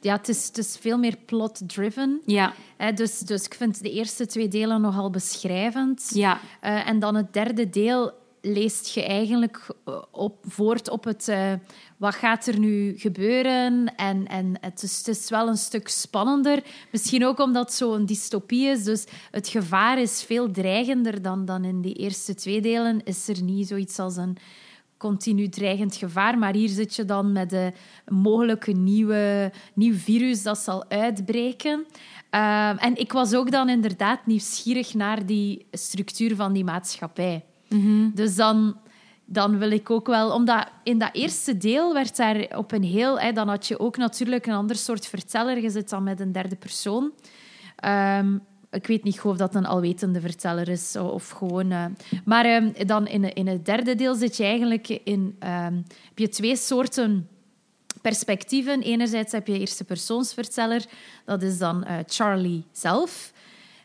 ja, het is, het is veel meer plot-driven. ja, dus, dus ik vind de eerste twee delen nogal beschrijvend. ja, Eh, en dan het derde deel leest je eigenlijk eh, op, voort op het... eh, wat gaat er nu gebeuren? En, en het, is, het is wel een stuk spannender. Misschien ook omdat het zo'n dystopie is. Dus het gevaar is veel dreigender dan, dan in die eerste twee delen. Is er niet zoiets als een continu dreigend gevaar. Maar hier zit je dan met een mogelijke nieuwe, nieuw virus dat zal uitbreken. Ehm, en ik was ook dan inderdaad nieuwsgierig naar die structuur van die maatschappij. Dus dan, dan wil ik ook wel... Omdat in dat eerste deel werd daar op een heel... Hè, dan had je ook natuurlijk een ander soort verteller. Je zit dan met een derde persoon. Ehm, ik weet niet of dat een alwetende verteller is of gewoon... eh, maar ehm, dan in, in het derde deel zit je eigenlijk in... ehm, heb je twee soorten perspectieven. Enerzijds heb je eerste persoonsverteller. Dat is dan eh, Charlie zelf.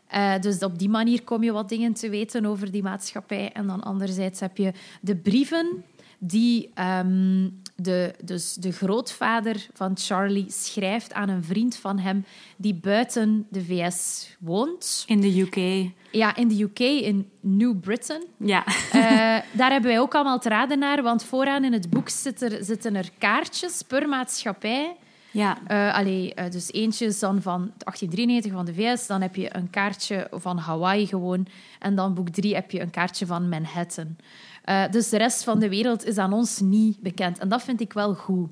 Eh, dus op die manier kom je wat dingen te weten over die maatschappij. En dan anderzijds heb je de brieven die ehm, de, dus de grootvader van Charlie schrijft aan een vriend van hem die buiten de VS woont. in de UK. Ja, in de UK, in New Britain. Ja. Eh, daar hebben wij ook allemaal te raden naar, want vooraan in het boek zit er, zitten er kaartjes per maatschappij. Ja. Eh, allee, eh, dus eentje is dan van 1893 van de VS, dan heb je een kaartje van Hawaii gewoon, en dan boek drie heb je een kaartje van Manhattan. Eh, dus de rest van de wereld is aan ons niet bekend. En dat vind ik wel goed.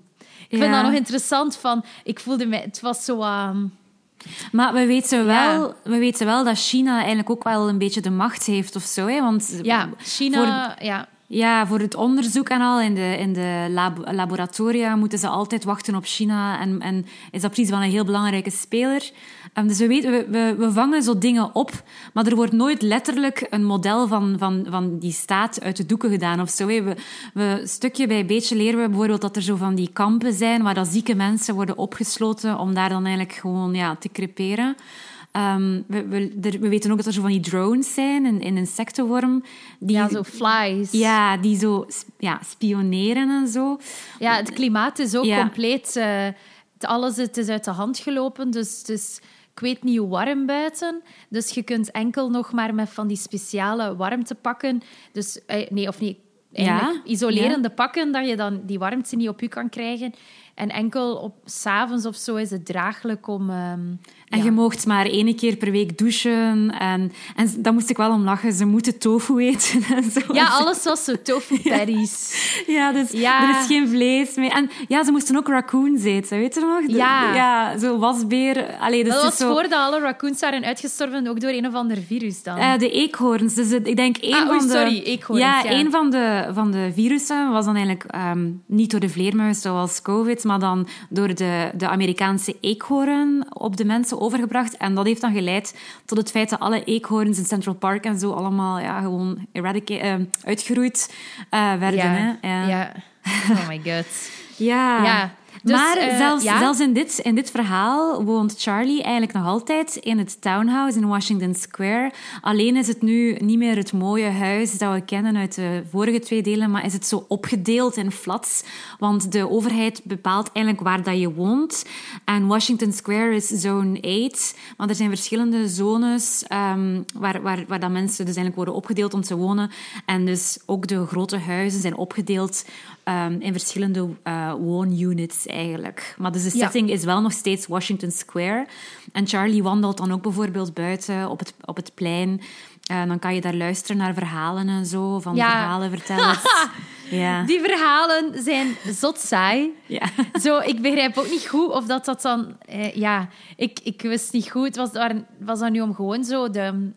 Ik vind dat nog interessant van... Ik voelde mij... Het was zo... ehm, Maar we weten, wel, Ja. we weten wel dat China eigenlijk ook wel een beetje de macht heeft of zo. Hè? Want ja, China... Ja, Ja, voor het onderzoek en al in de, in de lab- laboratoria moeten ze altijd wachten op China. En, en is dat precies wel een heel belangrijke speler. Ehm, dus we, weten, we, we, vangen zo dingen op, maar er wordt nooit letterlijk een model van, van, van die staat uit de doeken gedaan of zo. We, we, stukje bij beetje leren we bijvoorbeeld dat er zo van die kampen zijn waar zieke mensen worden opgesloten om daar dan eigenlijk gewoon ja, te creperen. Ehm, we, we, er- we weten ook dat er zo van die drones zijn in, in insectenworm. Die, ja, zo flies. ja, die zo ja, spioneren en zo. Ja, het klimaat is ook Ja. compleet... eh, het, alles het is uit de hand gelopen, dus is... Ik weet niet hoe warm buiten, dus je kunt enkel nog maar met van die speciale warmtepakken... Dus, eh, nee, of niet... Ja, isolerende pakken, dat je dan die warmte niet op je kan krijgen. En enkel op s'avonds of zo is het draaglijk om... ehm, En ja. je moogt maar één keer per week douchen. En, en daar moest ik wel om lachen. Ze moeten tofu eten *laughs* en zo. Ja, alles was zo tofu *laughs* patties. Ja, dus Ja. er is geen vlees meer. En ja, ze moesten ook raccoons eten, weet je nog? De- Ja. Ja, zo wasbeer. Allee, dus Dat was zo, voordat alle raccoons waren uitgestorven, ook door een of ander virus dan. Eh, de eekhoorns. Dus ik denk één Ah, van oei, de... sorry, eekhoorns, Ja, één van de de, van de virussen was dan eigenlijk ehm, niet door de vleermuis zoals COVID, maar dan door de, de Amerikaanse eekhoorn op de mensen overgebracht. En dat heeft dan geleid tot het feit dat alle eekhoorns in Central Park en zo allemaal ja, gewoon uh, uitgeroeid uh, werden. Ja, hè? ja. ja. Oh my god. *laughs* ja. Ja. Dus, maar eh, zelfs, ja? zelfs in, dit, in dit verhaal woont Charlie eigenlijk nog altijd in het townhouse in Washington Square. Alleen is het nu niet meer het mooie huis dat we kennen uit de vorige twee delen, maar is het zo opgedeeld in flats. Want de overheid bepaalt eigenlijk waar dat je woont. En Washington Square is zone 8. Maar er zijn verschillende zones um, waar, waar, waar dat mensen dus eigenlijk worden opgedeeld om te wonen. En dus ook de grote huizen zijn opgedeeld um, in verschillende uh, woonunits eigenlijk. Maar dus de Ja. setting is wel nog steeds Washington Square. En Charlie wandelt dan ook bijvoorbeeld buiten op het, op het plein. En dan kan je daar luisteren naar verhalen en zo, van Ja. verhalenvertellers. *laughs* ja. Die verhalen zijn zot saai. ja. Zo, ik begrijp ook niet goed of dat dat dan... Eh, ja, ik, ik wist niet goed. Het was, daar, was dat nu om gewoon zo... De,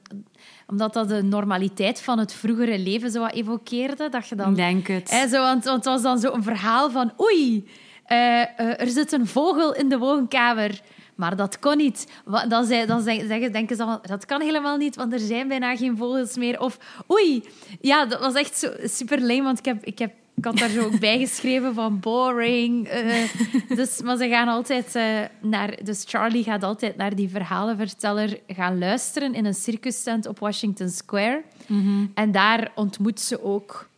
omdat dat de normaliteit van het vroegere leven zo wat evokeerde. Dat je dan... Denk het. Hè, zo, want, want het was dan zo een verhaal van... Oei, eh, eh, er zit een vogel in de woonkamer. Maar dat kon niet. Dan, zei, dan zeg- zeggen, denken ze dat kan helemaal niet, want er zijn bijna geen vogels meer. Of oei, ja, dat was echt zo super lame, want ik, heb, ik, heb, ik had daar zo ook bij geschreven van boring. eh. dus, maar ze gaan altijd eh, naar... Dus Charlie gaat altijd naar die verhalenverteller gaan luisteren in een circustent op Washington Square. En daar ontmoet ze ook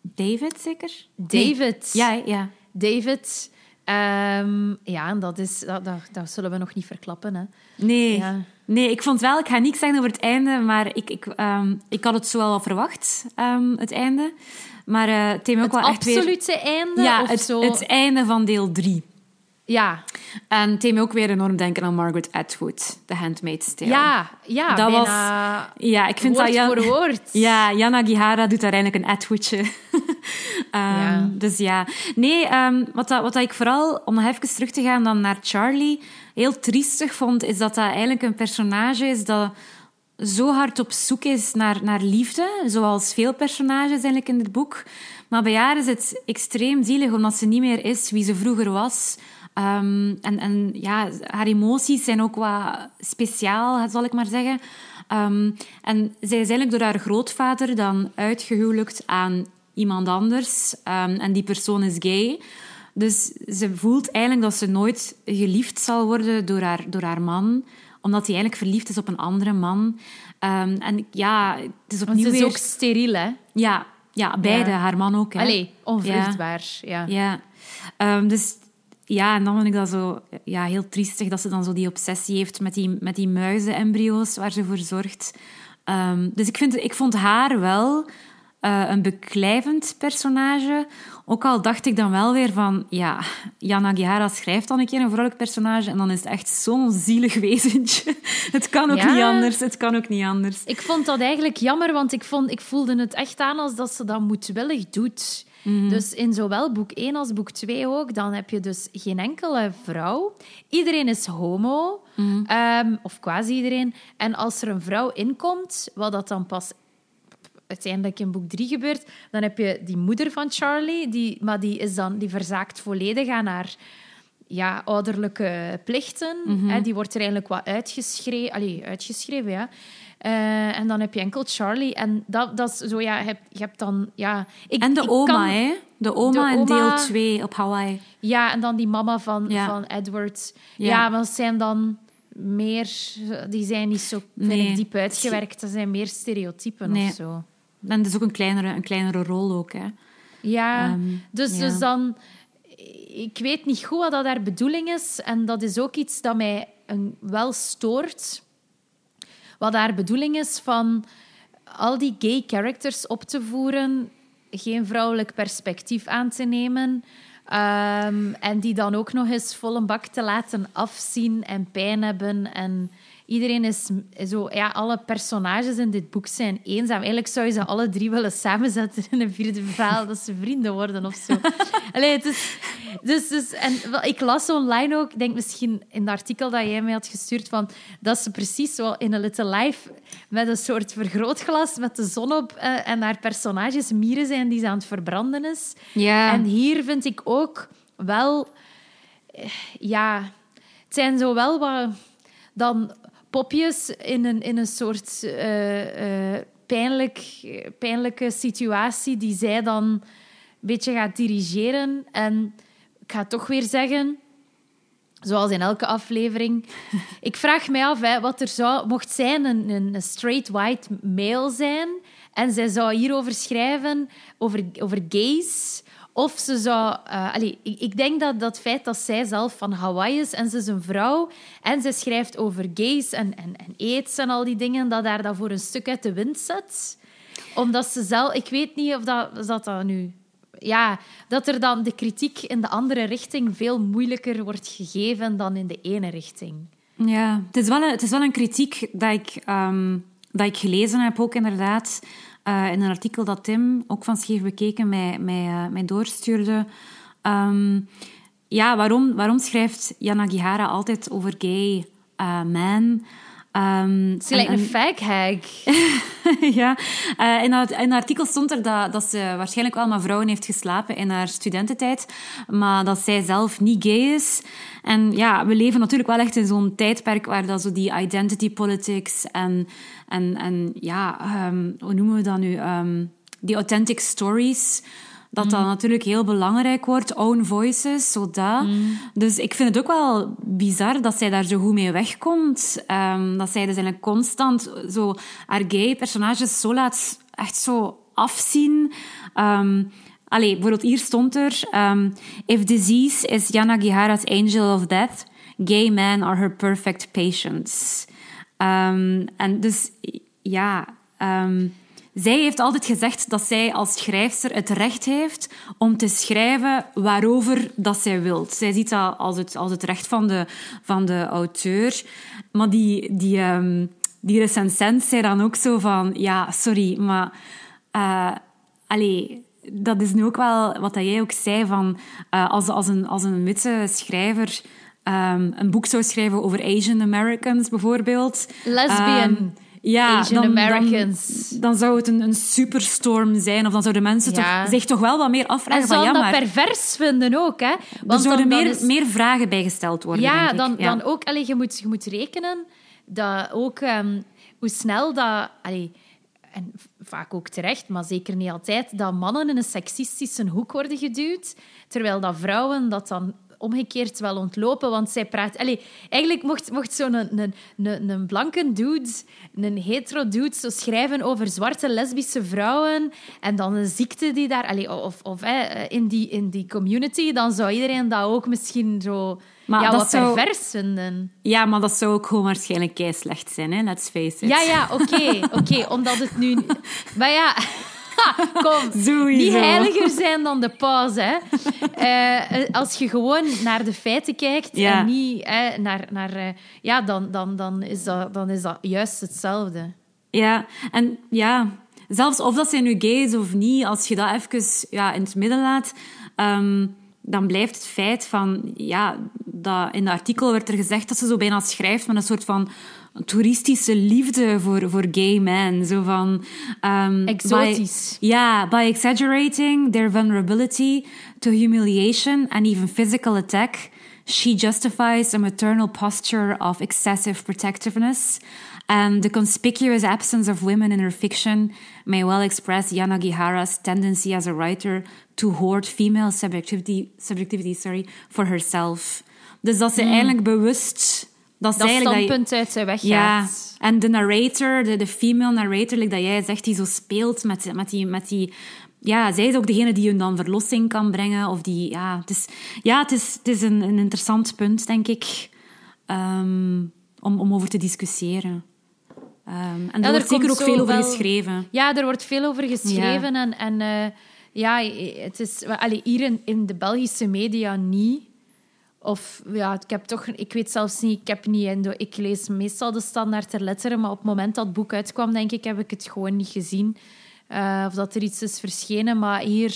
David zeker? David. Ja, ja. David. Ehm, ja, en dat, is, dat, dat, dat zullen we nog niet verklappen. Hè. Nee. Ja. Nee, ik vond wel, ik ga niks zeggen over het einde, maar ik, ik, ehm, ik had het zo wel verwacht, ehm, het einde. Maar eh het ook Het wel echt weer... absolute einde? Ja, of het, zo? het einde van deel drie. ja. En het me ook weer enorm denken aan Margaret Atwood, The Handmaid's Tale. Ja, ja Dat bijna Ja, ik vind woord dat... Jan- voor woord. *laughs* Ja, Jana Gihara doet daar eigenlijk een Atwoodje. *laughs* Ja. Dus ja. Nee, wat, dat, wat dat ik vooral, om nog even terug te gaan dan naar Charlie, heel triestig vond, is dat dat eigenlijk een personage is dat zo hard op zoek is naar, naar liefde, zoals veel personages eigenlijk in dit boek. Maar bij haar is het extreem zielig, omdat ze niet meer is wie ze vroeger was. Ehm, en, en ja, haar emoties zijn ook wat speciaal, zal ik maar zeggen. Ehm, en zij is eigenlijk door haar grootvader dan uitgehuwelijkt aan iemand anders. Ehm, en die persoon is gay. Dus ze voelt eigenlijk dat ze nooit geliefd zal worden door haar, door haar man omdat hij eigenlijk verliefd is op een andere man. Ehm, en ja, het is Want opnieuw ze is weer... ook steriel, hè? Ja, ja, beide. Ja. Haar man ook. Hè. Allee, onvruchtbaar. Ja. Ja. Ehm, dus ja, en dan vind ik dat zo ja, heel triestig dat ze dan zo die obsessie heeft met die, met die muizenembryo's waar ze voor zorgt. Ehm, dus ik, vind, ik vond haar wel eh, een beklijvend personage. Ook al dacht ik dan wel weer van, ja, Jana Gihara schrijft dan een keer een vrolijk personage en dan is het echt zo'n zielig *laughs* wezentje. Het kan ook Ja. niet anders, het kan ook niet anders. Ik vond dat eigenlijk jammer, want ik, vond, ik voelde het echt aan als dat ze dat moedwillig doet. Dus in zowel boek 1 als boek 2 ook, dan heb je dus geen enkele vrouw. Iedereen is homo, ehm, of quasi iedereen. En als er een vrouw inkomt, wat dat dan pas uiteindelijk in boek 3 gebeurt, dan heb je die moeder van Charlie, die, maar die, is dan, die verzaakt volledig aan haar ja, ouderlijke plichten. Hè, die wordt er eigenlijk wat uitgeschreven. Allee, uitgeschreven, ja. Eh, en dan heb je enkel Charlie. En dat, dat is zo, ja, je hebt, je hebt dan... Ja, ik, En de ik oma, kan- hè? De oma in deel 2 op Hawaii. Ja, en dan die mama van, Ja. van Edward. Ja. Ja. maar dat zijn dan meer... Die zijn niet zo Nee. diep uitgewerkt. Dat zijn meer stereotypen Nee. of zo. En dat is ook een kleinere, een kleinere rol ook, hè? Ja, Ehm, dus, ja. dus dan... Ik weet niet goed wat dat haar bedoeling is. En dat is ook iets dat mij een, wel stoort. Wat haar bedoeling is van al die gay characters op te voeren, geen vrouwelijk perspectief aan te nemen. ehm, en die dan ook nog eens vol een bak te laten afzien en pijn hebben. En iedereen is zo... Ja, alle personages in dit boek zijn eenzaam. Eigenlijk zou je ze alle drie willen samenzetten in een vierde verhaal, dat ze vrienden worden of zo. *laughs* Allee, het is... Dus, dus, en wel, ik las online ook, ik denk misschien in het artikel dat jij mij had gestuurd, van, dat ze precies zo in een Little Life met een soort vergrootglas met de zon op eh, en haar personages mieren zijn die ze aan het verbranden is. Ja. En hier vind ik ook wel... eh, Ja, het zijn zo wel wat... Dan popjes in een, in een soort eh, eh, pijnlijk, pijnlijke situatie die zij dan een beetje gaat dirigeren. En ik ga toch weer zeggen, zoals in elke aflevering, *laughs* ik vraag mij af hè, wat er zou, mocht een, een een straight white male zijn en zij zou hierover schrijven, over, over gays. Of ze zou... eh, ik, ik denk dat dat feit dat zij zelf van Hawaii is en ze is een vrouw en ze schrijft over gays en, en, en aids en al die dingen, dat daar dat voor een stuk uit de wind zet. Omdat ze zelf... Ik weet niet of dat, dat, dat nu... Ja, dat er dan de kritiek in de andere richting veel moeilijker wordt gegeven dan in de ene richting. Ja, het is wel een, het is wel een kritiek dat ik, ehm, dat ik gelezen heb, ook inderdaad. Eh, in een artikel dat Tim, ook van Scheef Bekeken, mij, mij, eh, mij doorstuurde. Ehm, ja, waarom, waarom schrijft Yanagihara altijd over gay eh men? Ehm, Ze lijkt en- een *laughs* ja, eh, in, het artikel stond er dat, dat ze waarschijnlijk wel met vrouwen heeft geslapen in haar studententijd, maar dat zij zelf niet gay is. En ja, we leven natuurlijk wel echt in zo'n tijdperk waar dat zo die identity politics en, en, en ja, ehm, hoe noemen we dat nu? Ehm, die authentic stories. Dat dat natuurlijk heel belangrijk wordt. Own voices, zodat. Dus ik vind het ook wel bizar dat zij daar zo goed mee wegkomt. Ehm, dat zij dus eigenlijk constant zo haar gay personages zo laat echt zo afzien. Ehm allee, bijvoorbeeld hier stond er... ehm, If disease is Yanagihara's angel of death, gay men are her perfect patients. En dus, ja... zij heeft altijd gezegd dat zij als schrijfster het recht heeft om te schrijven waarover dat zij wilt. Zij ziet dat als het, als het recht van de, van de auteur. Maar die, die, ehm, die recensent zei dan ook zo van... Ja, sorry, maar... eh allee, dat is nu ook wel wat dat jij ook zei, van eh, als, als, een, als een witte schrijver ehm, een boek zou schrijven over Asian Americans bijvoorbeeld. Lesbian ehm, ja, Asian dan, Americans. Dan, dan zou het een, een superstorm zijn. Of dan zouden mensen Ja. toch, zich toch wel wat meer En afvragen van... zou Ja, dat maar pervers vinden ook, hè? er Want zouden dan, dan meer, is- meer vragen bijgesteld worden, Ja, denk ik. dan, Ja. dan ook... Allee, je, moet, je moet rekenen dat ook... ehm, hoe snel dat... Allee, en vaak ook terecht, maar zeker niet altijd, dat mannen in een seksistische hoek worden geduwd, terwijl dat vrouwen dat dan omgekeerd wel ontlopen, want zij praat... Allee, eigenlijk mocht, mocht zo'n een, een, een, een blanke dude, een hetero dude, zo schrijven over zwarte lesbische vrouwen en dan een ziekte die daar... Allee, of of hè, in, die, in die community, dan zou iedereen dat ook misschien zo... Maar ja, dat wat zou- pervers vinden. ja, maar dat zou ook gewoon waarschijnlijk slecht zijn, hè? let's face it. Ja, ja, oké, oké, omdat het nu... *laughs* Maar ja, *laughs* kom, Sowieso. niet heiliger zijn dan de paus, hè. Eh, als je gewoon naar de feiten kijkt Ja. en niet hè, naar... naar eh, ja, dan, dan, dan, is dat, dan is dat juist hetzelfde. Ja, en ja, zelfs of dat zij nu gay is of niet, als je dat even ja, in het midden laat, ehm, dan blijft het feit van, ja, dat in het artikel werd er gezegd dat ze zo bijna schrijft met een soort van toeristische liefde voor, voor gay men. Zo van... ehm, Exotisch. By, ja, by exaggerating their vulnerability to humiliation and even physical attack, she justifies a maternal posture of excessive protectiveness. And the conspicuous absence of women in her fiction may well express Yanagihara's tendency as a writer to hoard female subjectivity, subjectivity sorry, for herself. Dus dat ze eigenlijk bewust... Dat, ze Dat eigenlijk dat je- standpunt uit zijn weg ja, gaat. en de narrator, de, de female narrator, like dat jij zegt, die zo speelt met, met, die, met die... Ja, zij is ook degene die hun dan verlossing kan brengen. Of die, ja, het is, ja, het is, het is een, een interessant punt, denk ik, ehm, om, om over te discussiëren. Ehm, en Ja, er wordt zeker ook veel over wel- geschreven. Ja, er wordt veel over geschreven. En, en eh, ja, het is... Allee, hier in, in de Belgische media niet. Of ja, ik heb toch... Ik weet zelfs niet... Ik heb niet... de- Ik lees meestal de standaard ter letteren, maar op het moment dat het boek uitkwam, denk ik, heb ik het gewoon niet gezien. eh, of dat er iets is verschenen. Maar hier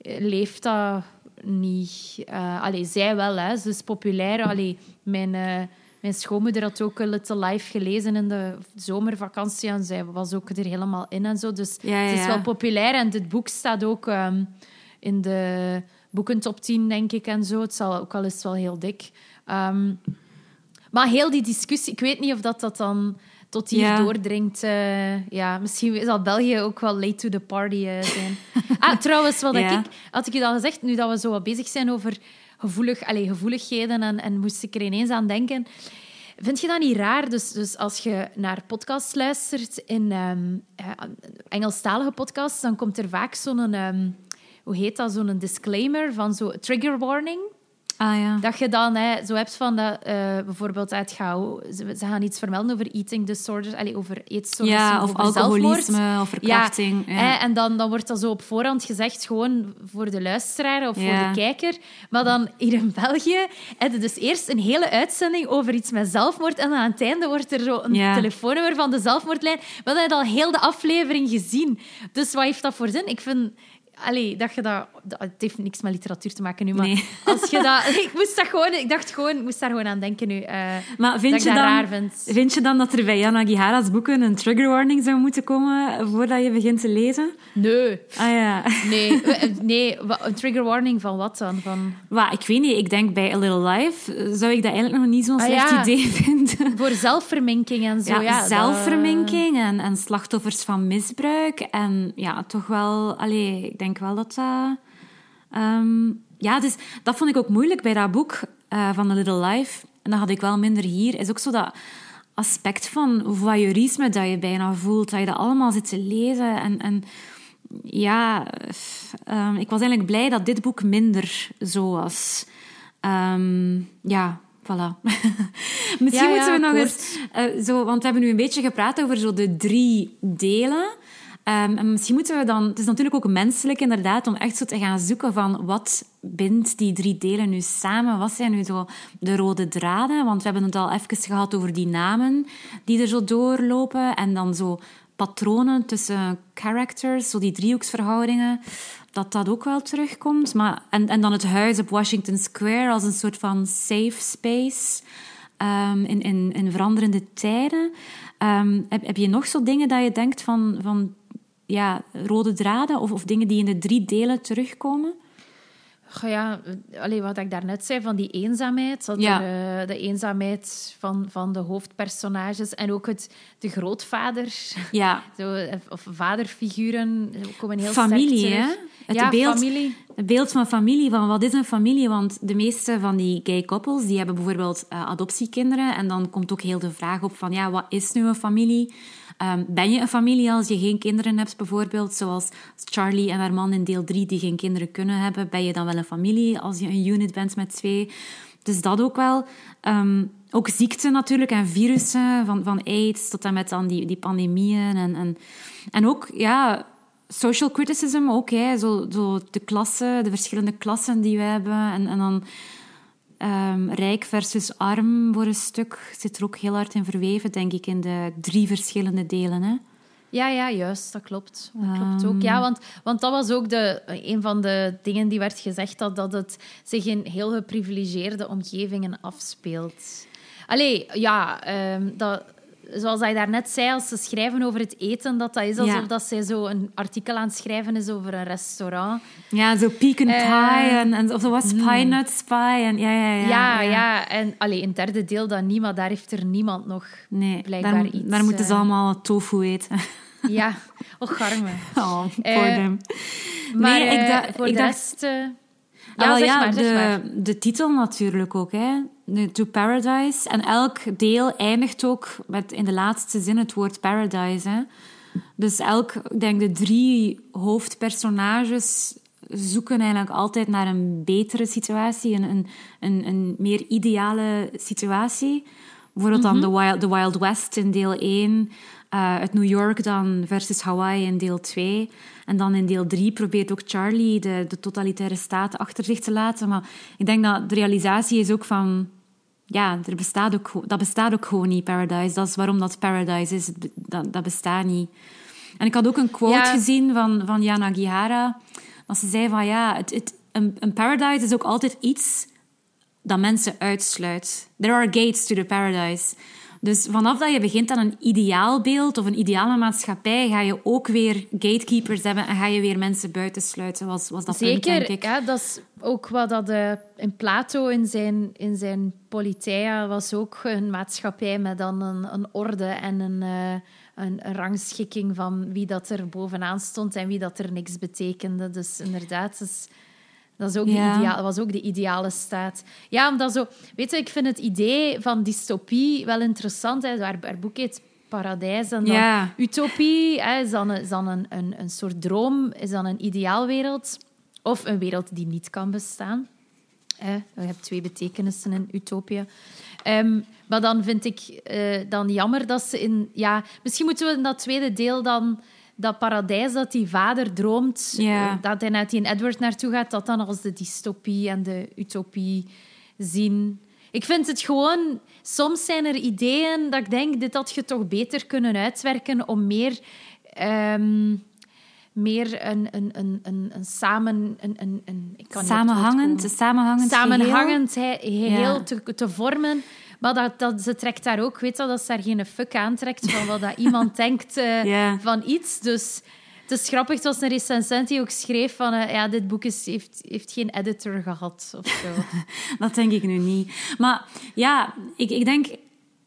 eh, leeft dat niet... Uh, allee, zij wel, hè. Ze is populair. Allee, mijn, uh, mijn schoonmoeder had ook een Little Life gelezen in de zomervakantie. En zij was ook er helemaal in en zo. Dus Ja, ja, het is wel populair. En dit boek staat ook ehm, in de boekentop 10, denk ik, en zo. Het zal ook al het wel heel dik. Ehm, maar heel die discussie... Ik weet niet of dat, dat dan tot hier Ja. doordringt. eh, ja, misschien zal België ook wel late to the party eh, zijn. *laughs* ah, trouwens, wat Ja. ik... Had ik je al gezegd, nu dat we zo wat bezig zijn over gevoelig, allez, gevoeligheden en, en moest ik er ineens aan denken... Vind je dat niet raar? Dus, dus als je naar podcasts luistert, in ehm, eh, Engelstalige podcasts, dan komt er vaak zo'n... ehm, hoe heet dat? Zo'n disclaimer van zo trigger warning. Ah ja. Dat je dan hè, zo hebt van dat, eh, bijvoorbeeld uit gauw, ze, ze gaan iets vermelden over eating disorders, allee, over eetstoornissen, Ja, of over zelfmoord. alcoholisme of verkrachting. Ja, Ja. hè, en dan, dan wordt dat zo op voorhand gezegd, gewoon voor de luisteraar of voor de kijker. Maar dan hier in België heb je dus eerst een hele uitzending over iets met zelfmoord en dan aan het einde wordt er zo een telefoonnummer van de zelfmoordlijn. Maar dan heb je al heel de aflevering gezien. Dus wat heeft dat voor zin? Ik vind... Allee, dat je dat, dat- Het heeft niks met literatuur te maken nu, maar Nee. *laughs* als je dat... *laughs* Ik moest dat gewoon... Ik dacht gewoon... Ik moest daar gewoon aan denken nu. eh, Maar vind je, dat dan, raar vind. vind je dan dat er bij Jana Gihara's boeken een trigger warning zou moeten komen voordat je begint te lezen? Nee. Ah ja. *laughs* Nee. Eh, nee. Een trigger warning van wat dan? Van... Maar ik weet niet, ik denk bij A Little Life eh, zou ik dat eigenlijk nog niet zo'n Ah, slecht ja. idee vinden. Voor zelfverminking en zo. Ja, Ja, dat- zelfverminking en, en slachtoffers van misbruik. En ja, toch wel... Allee, ik denk wel dat dat... ehm, ja, dus dat vond ik ook moeilijk bij dat boek eh, van The Little Life. En dat had ik wel minder hier. Is ook zo dat aspect van voyeurisme dat je bijna voelt. Dat je dat allemaal zit te lezen. En, en ja, ehm, ik was eigenlijk blij dat dit boek minder zo was. Ehm, ja, voilà. *laughs* Misschien Ja, moeten we nog eens... eh, zo, want we hebben nu een beetje gepraat over zo de drie delen. Ehm, en misschien moeten we dan... Het is natuurlijk ook menselijk inderdaad om echt zo te gaan zoeken van wat bindt die drie delen nu samen? Wat zijn nu zo de rode draden? Want we hebben het al even gehad over die namen die er zo doorlopen. En dan zo patronen tussen characters, zo die driehoeksverhoudingen, dat dat ook wel terugkomt. Maar, en, en dan het huis op Washington Square als een soort van safe space ehm, in, in, in veranderende tijden. Ehm, heb, heb je nog zo dingen dat je denkt van, van ja, rode draden of, of dingen die in de drie delen terugkomen? Goh, ja, eh, allee, wat ik daarnet zei van die eenzaamheid. Dat Ja. er, eh, de eenzaamheid van, van de hoofdpersonages en ook het, de grootvader. Ja, *laughs* Zo, eh, of vaderfiguren komen heel sterk familie, terug. hè? Het ja, beeld, familie. Het beeld van familie, van wat is een familie? Want de meeste van die gay koppels, die hebben bijvoorbeeld eh, adoptiekinderen. En dan komt ook heel de vraag op van, ja, wat is nu een familie? Ehm, ben je een familie als je geen kinderen hebt, bijvoorbeeld? Zoals Charlie en haar man in deel 3 die geen kinderen kunnen hebben. Ben je dan wel een familie als je een unit bent met twee? Dus dat ook wel. Ehm, ook ziekten natuurlijk en virussen, van, van AIDS tot en met dan die, die pandemieën. En, en, en ook, ja, social criticism ook. Hè. Zo, zo de klassen, de verschillende klassen die we hebben. En, en dan ehm, rijk versus arm voor een stuk zit er ook heel hard in verweven, denk ik, in de drie verschillende delen. Hè. Ja, ja, juist, dat klopt. Dat klopt ook. Ja, want, want dat was ook de, een van de dingen die werd gezegd, dat, dat het zich in heel geprivilegeerde omgevingen afspeelt. Allee, ja, ehm, dat, zoals hij daarnet zei, als ze schrijven over het eten, dat dat is alsof Ja. dat zij zo een artikel aan het schrijven is over een restaurant. Ja, zo pecan pie Eh, en, en of zo was pie nuts pie. En, ja, ja, ja, Ja, ja. En allee, een derde deel, dat niemand, daar heeft er niemand nog Nee, blijkbaar daar, iets... daar moeten ze eh, allemaal tofu eten. Ja, och, arme. *laughs* Oh, poor Eh, them. Maar Nee, ik eh, voor ik de dacht- rest... Ah, ja, zeg ja, maar, zeg de, maar. de titel natuurlijk ook, hè. To Paradise. En elk deel eindigt ook met in de laatste zin het woord paradise, hè. Dus elk, ik denk de drie hoofdpersonages zoeken eigenlijk altijd naar een betere situatie, een, een, een, een meer ideale situatie. Bijvoorbeeld dan de Wild, The Wild West in deel 1, eh het New York dan versus Hawaii in deel 2. En dan in deel 3 probeert ook Charlie de, de totalitaire staat achter zich te laten. Maar ik denk dat de realisatie is ook van... Ja, er bestaat ook, dat bestaat ook gewoon niet, Paradise. Dat is waarom dat Paradise is. Dat, dat bestaat niet. En ik had ook een quote Ja. gezien van, van Jana Gihara. Dat ze zei van, ja, het, het, een, een paradise is ook altijd iets dat mensen uitsluit. There are gates to the paradise. Dus vanaf dat je begint aan een ideaalbeeld of een ideale maatschappij, ga je ook weer gatekeepers hebben en ga je weer mensen buitensluiten, was, was dat Zeker, punt, denk ik. Ja, dat is ook wat dat uh, in Plato in zijn, in zijn Politeia was ook een maatschappij met dan een, een orde en een, uh, een, een, rangschikking van wie dat er bovenaan stond en wie dat er niks betekende. Dus inderdaad, dus, dat, is ook Ja. de ideaal, was ook de ideale staat. Ja, omdat zo... Weet je, ik vind het idee van dystopie wel interessant. Hè. Haar boek heet Paradijs. En dan Ja. utopie hè, is dan, een, is dan een, een, een soort droom, is dan een ideaalwereld. Of een wereld die niet kan bestaan. Hè. Je hebt twee betekenissen in utopia. Ehm, maar dan vind ik eh, dan jammer dat ze in... Ja, misschien moeten we in dat tweede deel dan... Dat paradijs dat die vader droomt, eh, dat hij naar die Edward naartoe gaat, dat dan als de dystopie en de utopie zien. Ik vind het gewoon... Soms zijn er ideeën dat ik denk, dit had je toch beter kunnen uitwerken om meer... ehm, meer een, een, een, een, een samen... Een, een, een, ik kan Samenhangend, samenhangend, samenhangend he- geheel Ja. te, te vormen. Maar dat, dat, ze trekt daar ook, weet je, dat ze daar geen fuck aantrekt van wat dat iemand *laughs* denkt eh, van iets. Dus het is grappig, het was een recensent die ook schreef van eh, ja, dit boek is, heeft, heeft geen editor gehad of zo. *laughs* Dat denk ik nu niet. Maar ja, ik, ik denk...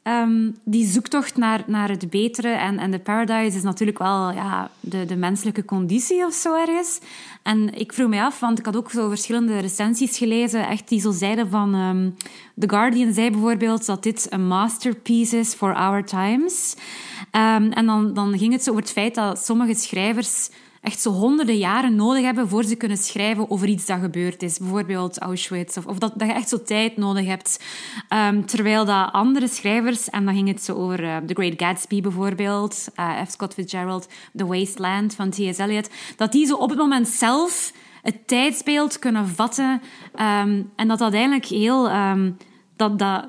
ehm, die zoektocht naar, naar het betere en, en de paradise is natuurlijk wel ja, de, de menselijke conditie of zo ergens. En ik vroeg me af, want ik had ook zo verschillende recensies gelezen, echt die zo zeiden van... ehm, The Guardian zei bijvoorbeeld dat dit een masterpiece is for our times. Ehm, en dan, dan ging het zo over het feit dat sommige schrijvers echt zo honderden jaren nodig hebben voor ze kunnen schrijven over iets dat gebeurd is. Bijvoorbeeld Auschwitz. Of, dat, dat je echt zo tijd nodig hebt. Ehm, terwijl dat andere schrijvers, en dan ging het zo over eh, The Great Gatsby bijvoorbeeld, eh, F. Scott Fitzgerald, The Wasteland van T.S. Eliot, dat die zo op het moment zelf het tijdsbeeld kunnen vatten. ehm, en dat eigenlijk heel... ehm, dat, dat,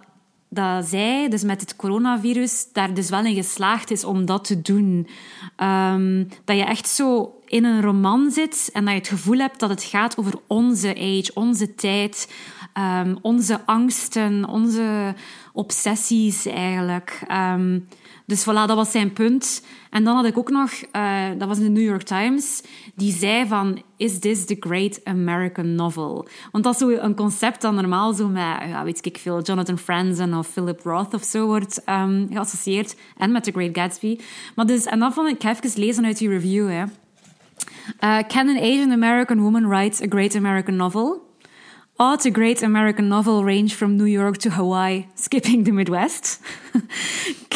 dat zij, dus met het coronavirus, daar dus wel in geslaagd is om dat te doen. Dat je echt zo in een roman zit en dat je het gevoel hebt dat het gaat over onze age, onze tijd, ehm, onze angsten, onze obsessies eigenlijk. Ehm, dus voilà, dat was zijn punt. En dan had ik ook nog, eh, dat was in de New York Times, die zei van, is this the great American novel? Want dat is zo een concept dat normaal zo met, ja, weet ik veel, Jonathan Franzen of Philip Roth of zo wordt ehm, geassocieerd. En met The Great Gatsby. Maar dus, en dan vond ik, ik even lezen uit die review, hè. Uh, can an Asian American woman write a great American novel? Ought a great American novel range from New York to Hawaii, *laughs* skipping the Midwest? *laughs*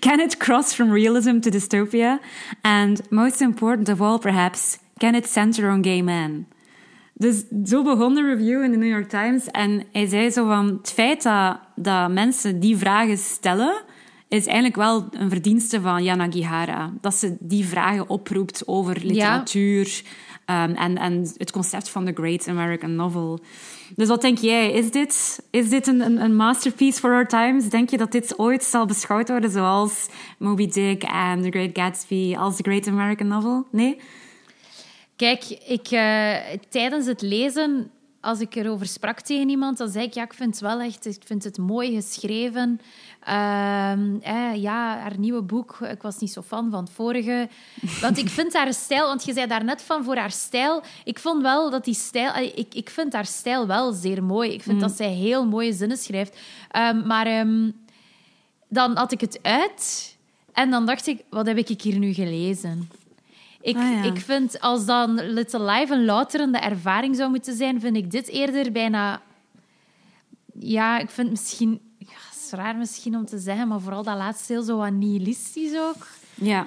can it cross from realism to dystopia? And most important of all, perhaps, can it center on gay men? Dus zo begon de review in de New York Times. En hij zei zo van, het feit dat, dat mensen die vragen stellen, is eigenlijk wel een verdienste van Jana Gihara. Dat ze die vragen oproept over literatuur um, en, en het concept van the great American novel. Dus wat denk jij? Is dit, is dit een, een, een masterpiece for our times? Denk je dat dit ooit zal beschouwd worden zoals Moby Dick en The Great Gatsby als the great American novel? Nee? Kijk, ik, uh, tijdens het lezen, als ik erover sprak tegen iemand, dan zei ik, ja, ik vind het wel echt, ik vind het mooi geschreven. Uh, eh, ja, haar nieuwe boek, ik was niet zo fan van het vorige. *laughs* Want ik vind haar stijl, want je zei daar net van voor haar stijl. Ik vond wel dat die stijl, ik, ik vind haar stijl wel zeer mooi. Ik vind mm. dat zij heel mooie zinnen schrijft. Um, maar um, dan had ik het uit en dan dacht ik, wat heb ik hier nu gelezen? Ik, ah, ja. ik vind, als dan Little Life een louterende ervaring zou moeten zijn, vind ik dit eerder bijna... Ja, ik vind misschien... Ja, het is raar misschien om te zeggen, maar vooral dat laatste deel zo wat nihilistisch ook. Ja.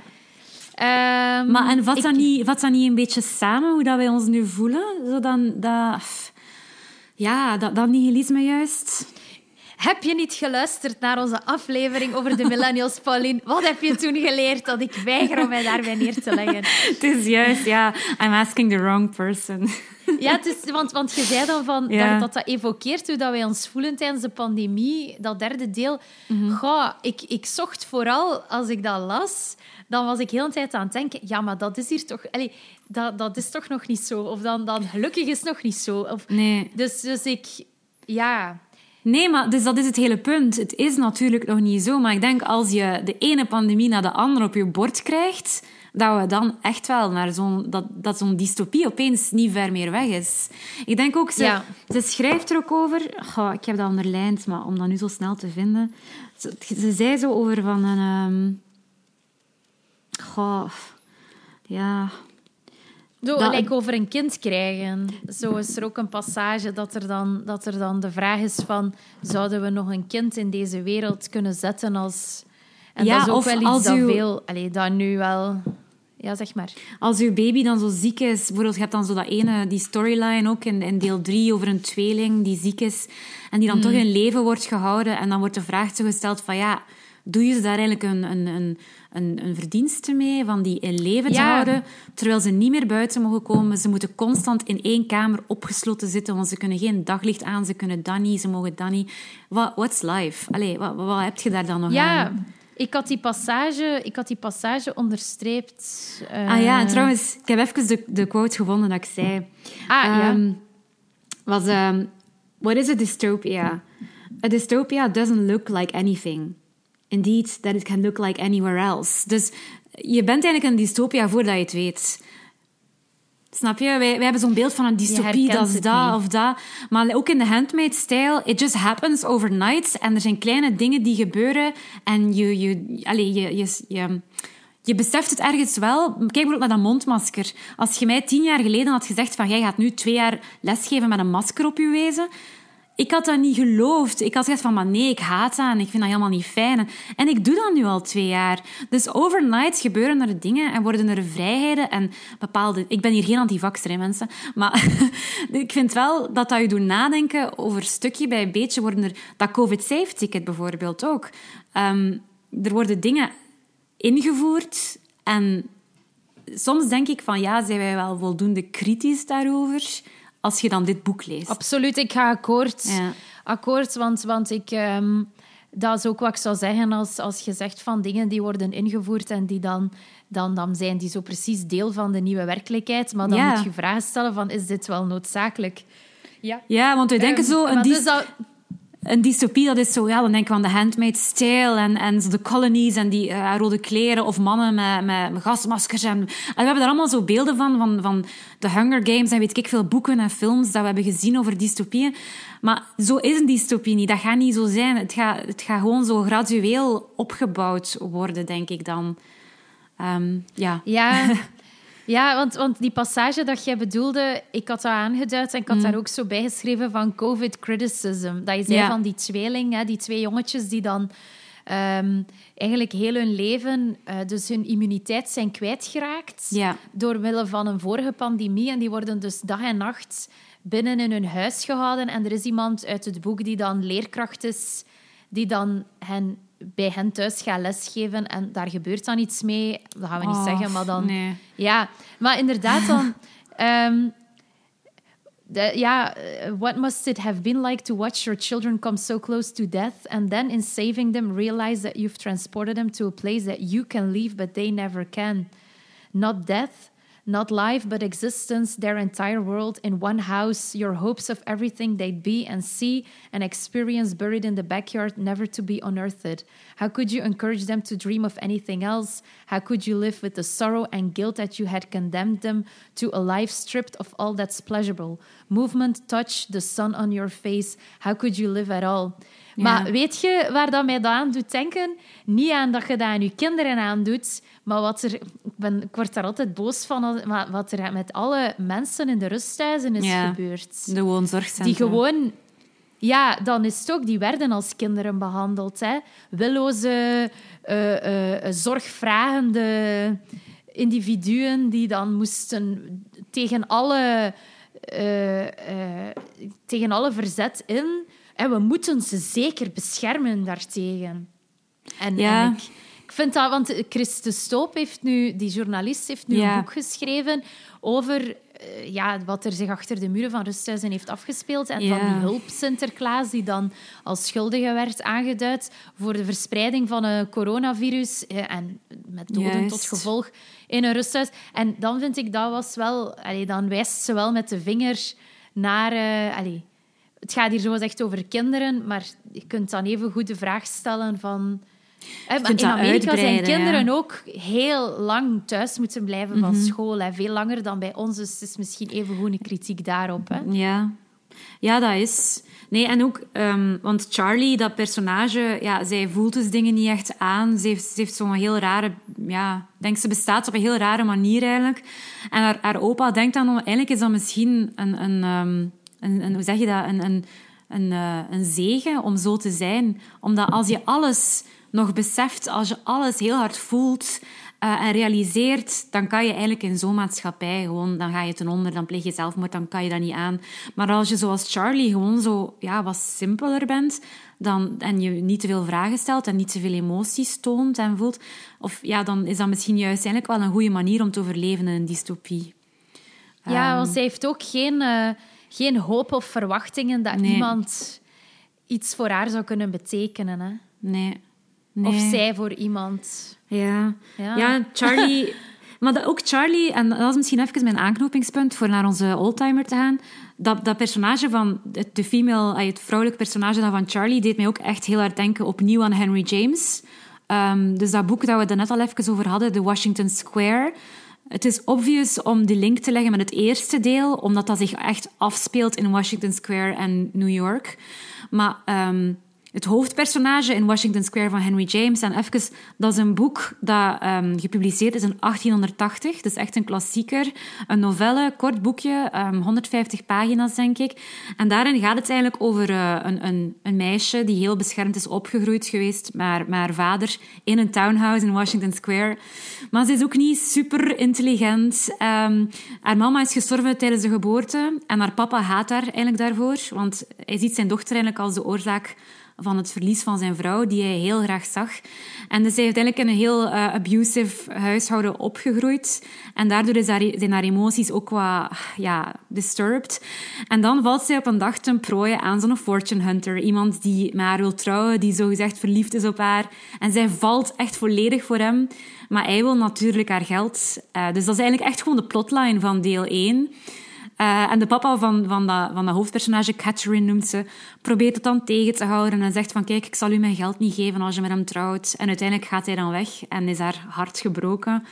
Um, maar en vat, ik... dat niet, vat dat niet een beetje samen, hoe dat wij ons nu voelen? Zo dan, dat, ja, dat, dat nihilisme juist... Heb je niet geluisterd naar onze aflevering over de millennials, Pauline? Wat heb je toen geleerd dat ik weiger om mij daarbij neer te leggen? Het is juist, ja. I'm asking the wrong person. Ja, het is, want, want je zei dan van, Ja. dat, dat dat evokeert hoe dat wij ons voelen tijdens de pandemie, dat derde deel. Goh, ik, ik zocht vooral, als ik dat las, dan was ik heel de tijd aan het denken, ja, maar dat is hier toch... Allee, dat, dat is toch nog niet zo. Of dan, dan gelukkig is het nog niet zo. Of, Nee. dus, dus ik... Ja... Nee, maar dus dat is het hele punt. Het is natuurlijk nog niet zo, maar ik denk als je de ene pandemie na de andere op je bord krijgt, dat we dan echt wel naar zo'n... Dat, dat zo'n dystopie opeens niet ver meer weg is. Ik denk ook, ze, Ja. ze schrijft er ook over... Goh, ik heb dat onderlijnd, maar om dat nu zo snel te vinden... Ze, ze zei zo over van een... ehm, Goh... Ja... Zo, Dat- like over een kind krijgen. Zo is er ook een passage dat er, dan, dat er dan de vraag is van... Zouden we nog een kind in deze wereld kunnen zetten als... En Ja, dat is ook wel iets dat uw- veel... Allee, dat nu wel... Ja, zeg maar. Als uw baby dan zo ziek is, bijvoorbeeld, je hebt dan zo dat ene, die storyline ook in, in deel 3 over een tweeling die ziek is en die dan Mm. toch in leven wordt gehouden. En dan wordt de vraag zo gesteld van ja, doe je ze daar eigenlijk een, een, een, een, een verdienste mee van die in leven te Ja. houden, terwijl ze niet meer buiten mogen komen. Ze moeten constant in één kamer opgesloten zitten, want ze kunnen geen daglicht aan, ze kunnen dat niet, ze mogen dat niet. What, what's life? Allee, wat, wat, heb je daar dan nog Ja, aan? ik had die passage, ik had die passage onderstreept. eh, Ah ja, en trouwens, ik heb even de, de quote gevonden dat ik zei. Ah, ja. Ehm, was, um, what is a dystopia? A dystopia doesn't look like anything. Indeed, that it can look like anywhere else. Dus je bent eigenlijk een dystopia voordat je het weet. Snap je? Wij, wij hebben zo'n beeld van een dystopie, dat is dat of dat. Maar ook in de handmade-stijl, it just happens overnight. En er zijn kleine dingen die gebeuren. En je, je, allee, je, je, je, je beseft het ergens wel. Kijk bijvoorbeeld naar dat mondmasker. Als je mij tien jaar geleden had gezegd van jij gaat nu twee jaar lesgeven met een masker op je wezen... Ik had dat niet geloofd. Ik had gezegd van, maar nee, ik haat dat en ik vind dat helemaal niet fijn. En- ik doe dat nu al twee jaar. Dus overnight gebeuren er dingen en worden er vrijheden en bepaalde... Ik ben hier geen antivaxer, hè, mensen. Maar *laughs* ik vind wel dat dat je doet nadenken over stukje bij beetje worden er... Dat COVID-safe-ticket bijvoorbeeld ook. Ehm, er worden dingen ingevoerd en soms denk ik van, ja, zijn wij wel voldoende kritisch daarover als je dan dit boek leest. Absoluut, ik ga akkoord. Ja. Akkoord, want, want ik, ehm, dat is ook wat ik zou zeggen als, als je zegt van dingen die worden ingevoerd en die dan, dan, dan zijn die zo precies deel van de nieuwe werkelijkheid. Maar dan Ja. moet je vragen stellen van, is dit wel noodzakelijk? Ja. Ja, want we denken Ehm, zo... Een, dus dat, een dystopie, dat is zo... Ja, dan denken we aan de Handmaid's Tale en, en de colonies en die eh, rode kleren of mannen met, met, gasmaskers. En, en we hebben daar allemaal zo beelden van, van, van de Hunger Games en weet ik veel boeken en films dat we hebben gezien over dystopieën. Maar zo is een dystopie niet. Dat gaat niet zo zijn. Het gaat, het gaat gewoon zo gradueel opgebouwd worden, denk ik dan. Ehm, ja. Ja, *laughs* ja want, want die passage dat jij bedoelde, ik had dat aangeduid en ik had daar ook zo bijgeschreven van COVID criticism. Dat je zei Ja. van die tweeling, hè, die twee jongetjes die dan ehm, eigenlijk heel hun leven, eh, dus hun immuniteit zijn kwijtgeraakt Ja. door middel van een vorige pandemie. En die worden dus dag en nacht binnen in hun huis gehouden. En er is iemand uit het boek die dan leerkracht is, die dan hen, bij hen thuis gaat lesgeven. En daar gebeurt dan iets mee. Dat gaan we niet Oh, zeggen, maar dan... nee. Ja, maar inderdaad dan... *laughs* ehm, ja, eh, what must it have been like to watch your children come so close to death and then in saving them realize that you've transported them to a place that you can leave but they never can? Not death, not life, but existence, their entire world in one house, your hopes of everything they'd be and see and experience buried in the backyard, never to be unearthed. How could you encourage them to dream of anything else? How could you live with the sorrow and guilt that you had condemned them to a life stripped of all that's pleasurable? Movement, touch, the sun on your face. How could you live at all? Maar weet je waar dat mij dat aan doet denken? Niet aan dat je dat aan je kinderen aandoet, maar wat er... Ik, ben, ik word daar altijd boos van, maar wat er met alle mensen in de rusthuizen is Ja. gebeurd. De woonzorgcentra. Die gewoon... Ja, dan is het ook, die werden als kinderen behandeld. Hè. Willoze, eh, eh, zorgvragende individuen die dan moesten tegen alle, eh, eh, tegen alle verzet in En we moeten ze zeker beschermen daartegen. En, Ja. en ik, ik vind dat, want Chris de Stoop heeft nu, die journalist, heeft nu Ja. een boek geschreven over eh, ja, wat er zich achter de muren van rusthuizen heeft afgespeeld. En Ja. van die hulp Sinterklaas, die dan als schuldige werd aangeduid voor de verspreiding van een coronavirus eh, en met doden Juist. tot gevolg in een rusthuis. En dan vind ik dat was wel, allee, dan wijst ze wel met de vinger naar. eh, allee, het gaat hier zo echt over kinderen, maar je kunt dan even goed de vraag stellen van. hè, in Amerika zijn kinderen ja. ook heel lang thuis moeten blijven van Mhm. school. Hè, veel langer dan bij ons. Dus het is misschien even goed een kritiek daarop. Hè. Ja. ja, dat is. Nee, en ook, ehm, want Charlie, dat personage, ja, zij voelt dus dingen niet echt aan. Ze heeft, ze heeft zo'n heel rare, ja, denk ze bestaat op een heel rare manier eigenlijk. En haar, haar opa denkt dan, eigenlijk is dat misschien een, een, ehm, een, een hoe zeg je dat, een, een, een, eh, een zegen om zo te zijn. Omdat als je alles nog beseft, als je alles heel hard voelt eh, en realiseert, dan kan je eigenlijk in zo'n maatschappij gewoon, dan ga je ten onder, dan pleeg je zelfmoord, dan kan je dat niet aan. Maar als je zoals Charlie gewoon zo ja, wat simpeler bent dan, en je niet te veel vragen stelt en niet te veel emoties toont en voelt, of, ja, dan is dat misschien juist eigenlijk wel een goede manier om te overleven in een dystopie. Ja, Ehm, want zij heeft ook geen, eh, geen hoop of verwachtingen dat Nee. iemand iets voor haar zou kunnen betekenen. Hè. Nee. nee. Of zij voor iemand. Ja. Ja. Ja, Charlie... *laughs* Maar dat, ook Charlie, en dat is misschien even mijn aanknopingspunt voor naar onze oldtimer te gaan. Dat, dat personage van, het, de female, het vrouwelijk personage dan van Charlie deed mij ook echt heel hard denken opnieuw aan Henry James. Ehm, dus dat boek dat we er net al even over hadden, The Washington Square. Het is obvious om die link te leggen met het eerste deel, omdat dat zich echt afspeelt in Washington Square en New York. Maar ehm, het hoofdpersonage in Washington Square van Henry James, en even, dat is een boek dat ehm, gepubliceerd is in 1880. Dat is echt een klassieker. Een novelle, kort boekje, ehm, 150 pagina's, denk ik. En daarin gaat het eigenlijk over eh, een, een, een meisje die heel beschermd is opgegroeid geweest met haar vader in een townhouse in Washington Square. Maar ze is ook niet super intelligent. Ehm, haar mama is gestorven tijdens de geboorte en haar papa haat haar eigenlijk daarvoor, want hij ziet zijn dochter eigenlijk als de oorzaak van het verlies van zijn vrouw, die hij heel graag zag. En dus zij heeft eigenlijk in een heel eh, abusive huishouden opgegroeid. En daardoor is haar, zijn haar emoties ook wat ja, disturbed. En dan valt zij op een dag ten prooi aan zo'n fortune hunter. Iemand die met haar wil trouwen, die zogezegd verliefd is op haar. En zij valt echt volledig voor hem. Maar hij wil natuurlijk haar geld. Eh, dus dat is eigenlijk echt gewoon de plotline van deel 1. Eh, en de papa van, van, dat, van dat hoofdpersonage, Catherine noemt ze, probeert het dan tegen te houden en zegt van kijk, ik zal u mijn geld niet geven als je met hem trouwt. En uiteindelijk gaat hij dan weg en is haar hart gebroken.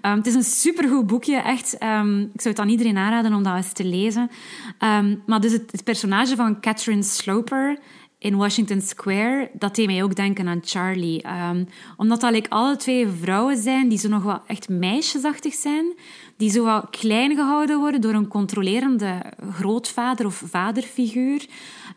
Ehm, het is een supergoed boekje, echt. Ehm, ik zou het aan iedereen aanraden om dat eens te lezen. Ehm, maar dus het, het personage van Catherine Sloper in Washington Square, dat deed mij ook denken aan Charlie. Ehm, omdat dat like, alle twee vrouwen zijn die zo nog wel echt meisjesachtig zijn, die zo wat klein gehouden worden door een controlerende grootvader of vaderfiguur.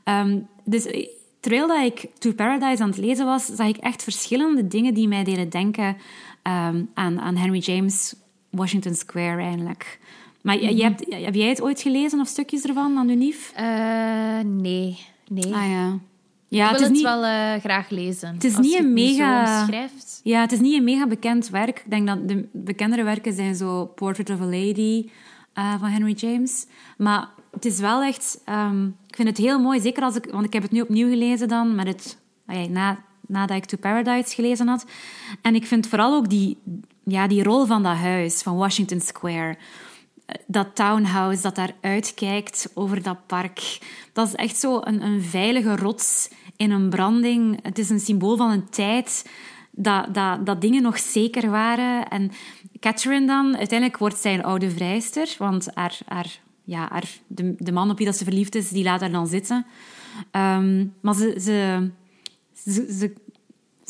Ehm, dus eh, terwijl dat ik To Paradise aan het lezen was, zag ik echt verschillende dingen die mij deden denken ehm, aan, aan Henry James, Washington Square eigenlijk. Maar je- je hebt, heb jij het ooit gelezen of stukjes ervan aan? Eh, nee, nee. Ah ja. Ja, ik het wil is het niet... wel eh, graag lezen. Het is als niet je een mega-. Ja, het is niet een mega bekend werk. Ik denk dat de bekendere werken zijn zo Portrait of a Lady eh, van Henry James. Maar het is wel echt... ehm, ik vind het heel mooi, zeker als ik... Want ik heb het nu opnieuw gelezen dan, met het, na, nadat ik To Paradise gelezen had. En ik vind vooral ook die, ja, die rol van dat huis, van Washington Square dat townhouse dat daar uitkijkt over dat park. Dat is echt zo een, een veilige rots in een branding. Het is een symbool van een tijd dat, dat, dat dingen nog zeker waren. En Catherine dan, uiteindelijk wordt zij een oude vrijster, want haar, haar, ja, haar, de, de man op wie dat ze verliefd is, die laat haar dan zitten. Ehm, maar ze, ze, ze, ze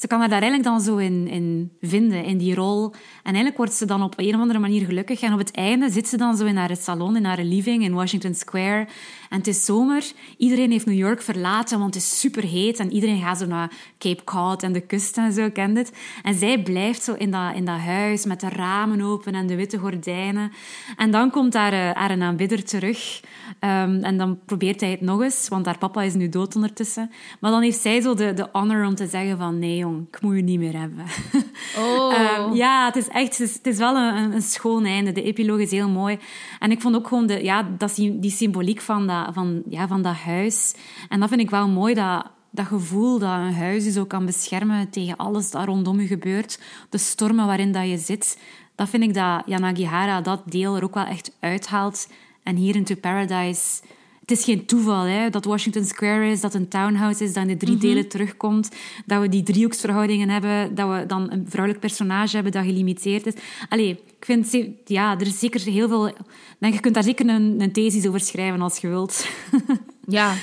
ze kan haar daar eigenlijk dan zo in, in vinden, in die rol. En eigenlijk wordt ze dan op een of andere manier gelukkig. En op het einde zit ze dan zo in haar salon, in haar living in Washington Square. En het is zomer. Iedereen heeft New York verlaten, want het is super heet. En iedereen gaat zo naar Cape Cod en de kust en zo, kent het. En zij blijft zo in dat, in dat huis met de ramen open en de witte gordijnen. En dan komt haar, uh, haar aanbidder terug. Um, en dan probeert hij het nog eens, want haar papa is nu dood ondertussen. Maar dan heeft zij zo de, de honor om te zeggen van nee jong, ik moet je niet meer hebben. *laughs* Oh. um, ja, het is echt, het is, het is wel een, een, schoon einde. De epiloog is heel mooi. En ik vond ook gewoon de, ja, dat, die, die symboliek van dat, van, ja, van dat huis. En dat vind ik wel mooi, dat, dat gevoel dat een huis je zo kan beschermen tegen alles dat rondom je gebeurt. De stormen waarin dat je zit. Dat vind ik dat Yanagihara dat deel er ook wel echt uithaalt. En hier in To Paradise... Het is geen toeval hè, dat Washington Square is, dat een townhouse is, dat in de drie delen terugkomt, dat we die driehoeksverhoudingen hebben, dat we dan een vrouwelijk personage hebben dat gelimiteerd is. Allee, ik vind... Ja, er is zeker heel veel... Denk, je kunt daar zeker een, een thesis over schrijven als je wilt. *laughs* ja.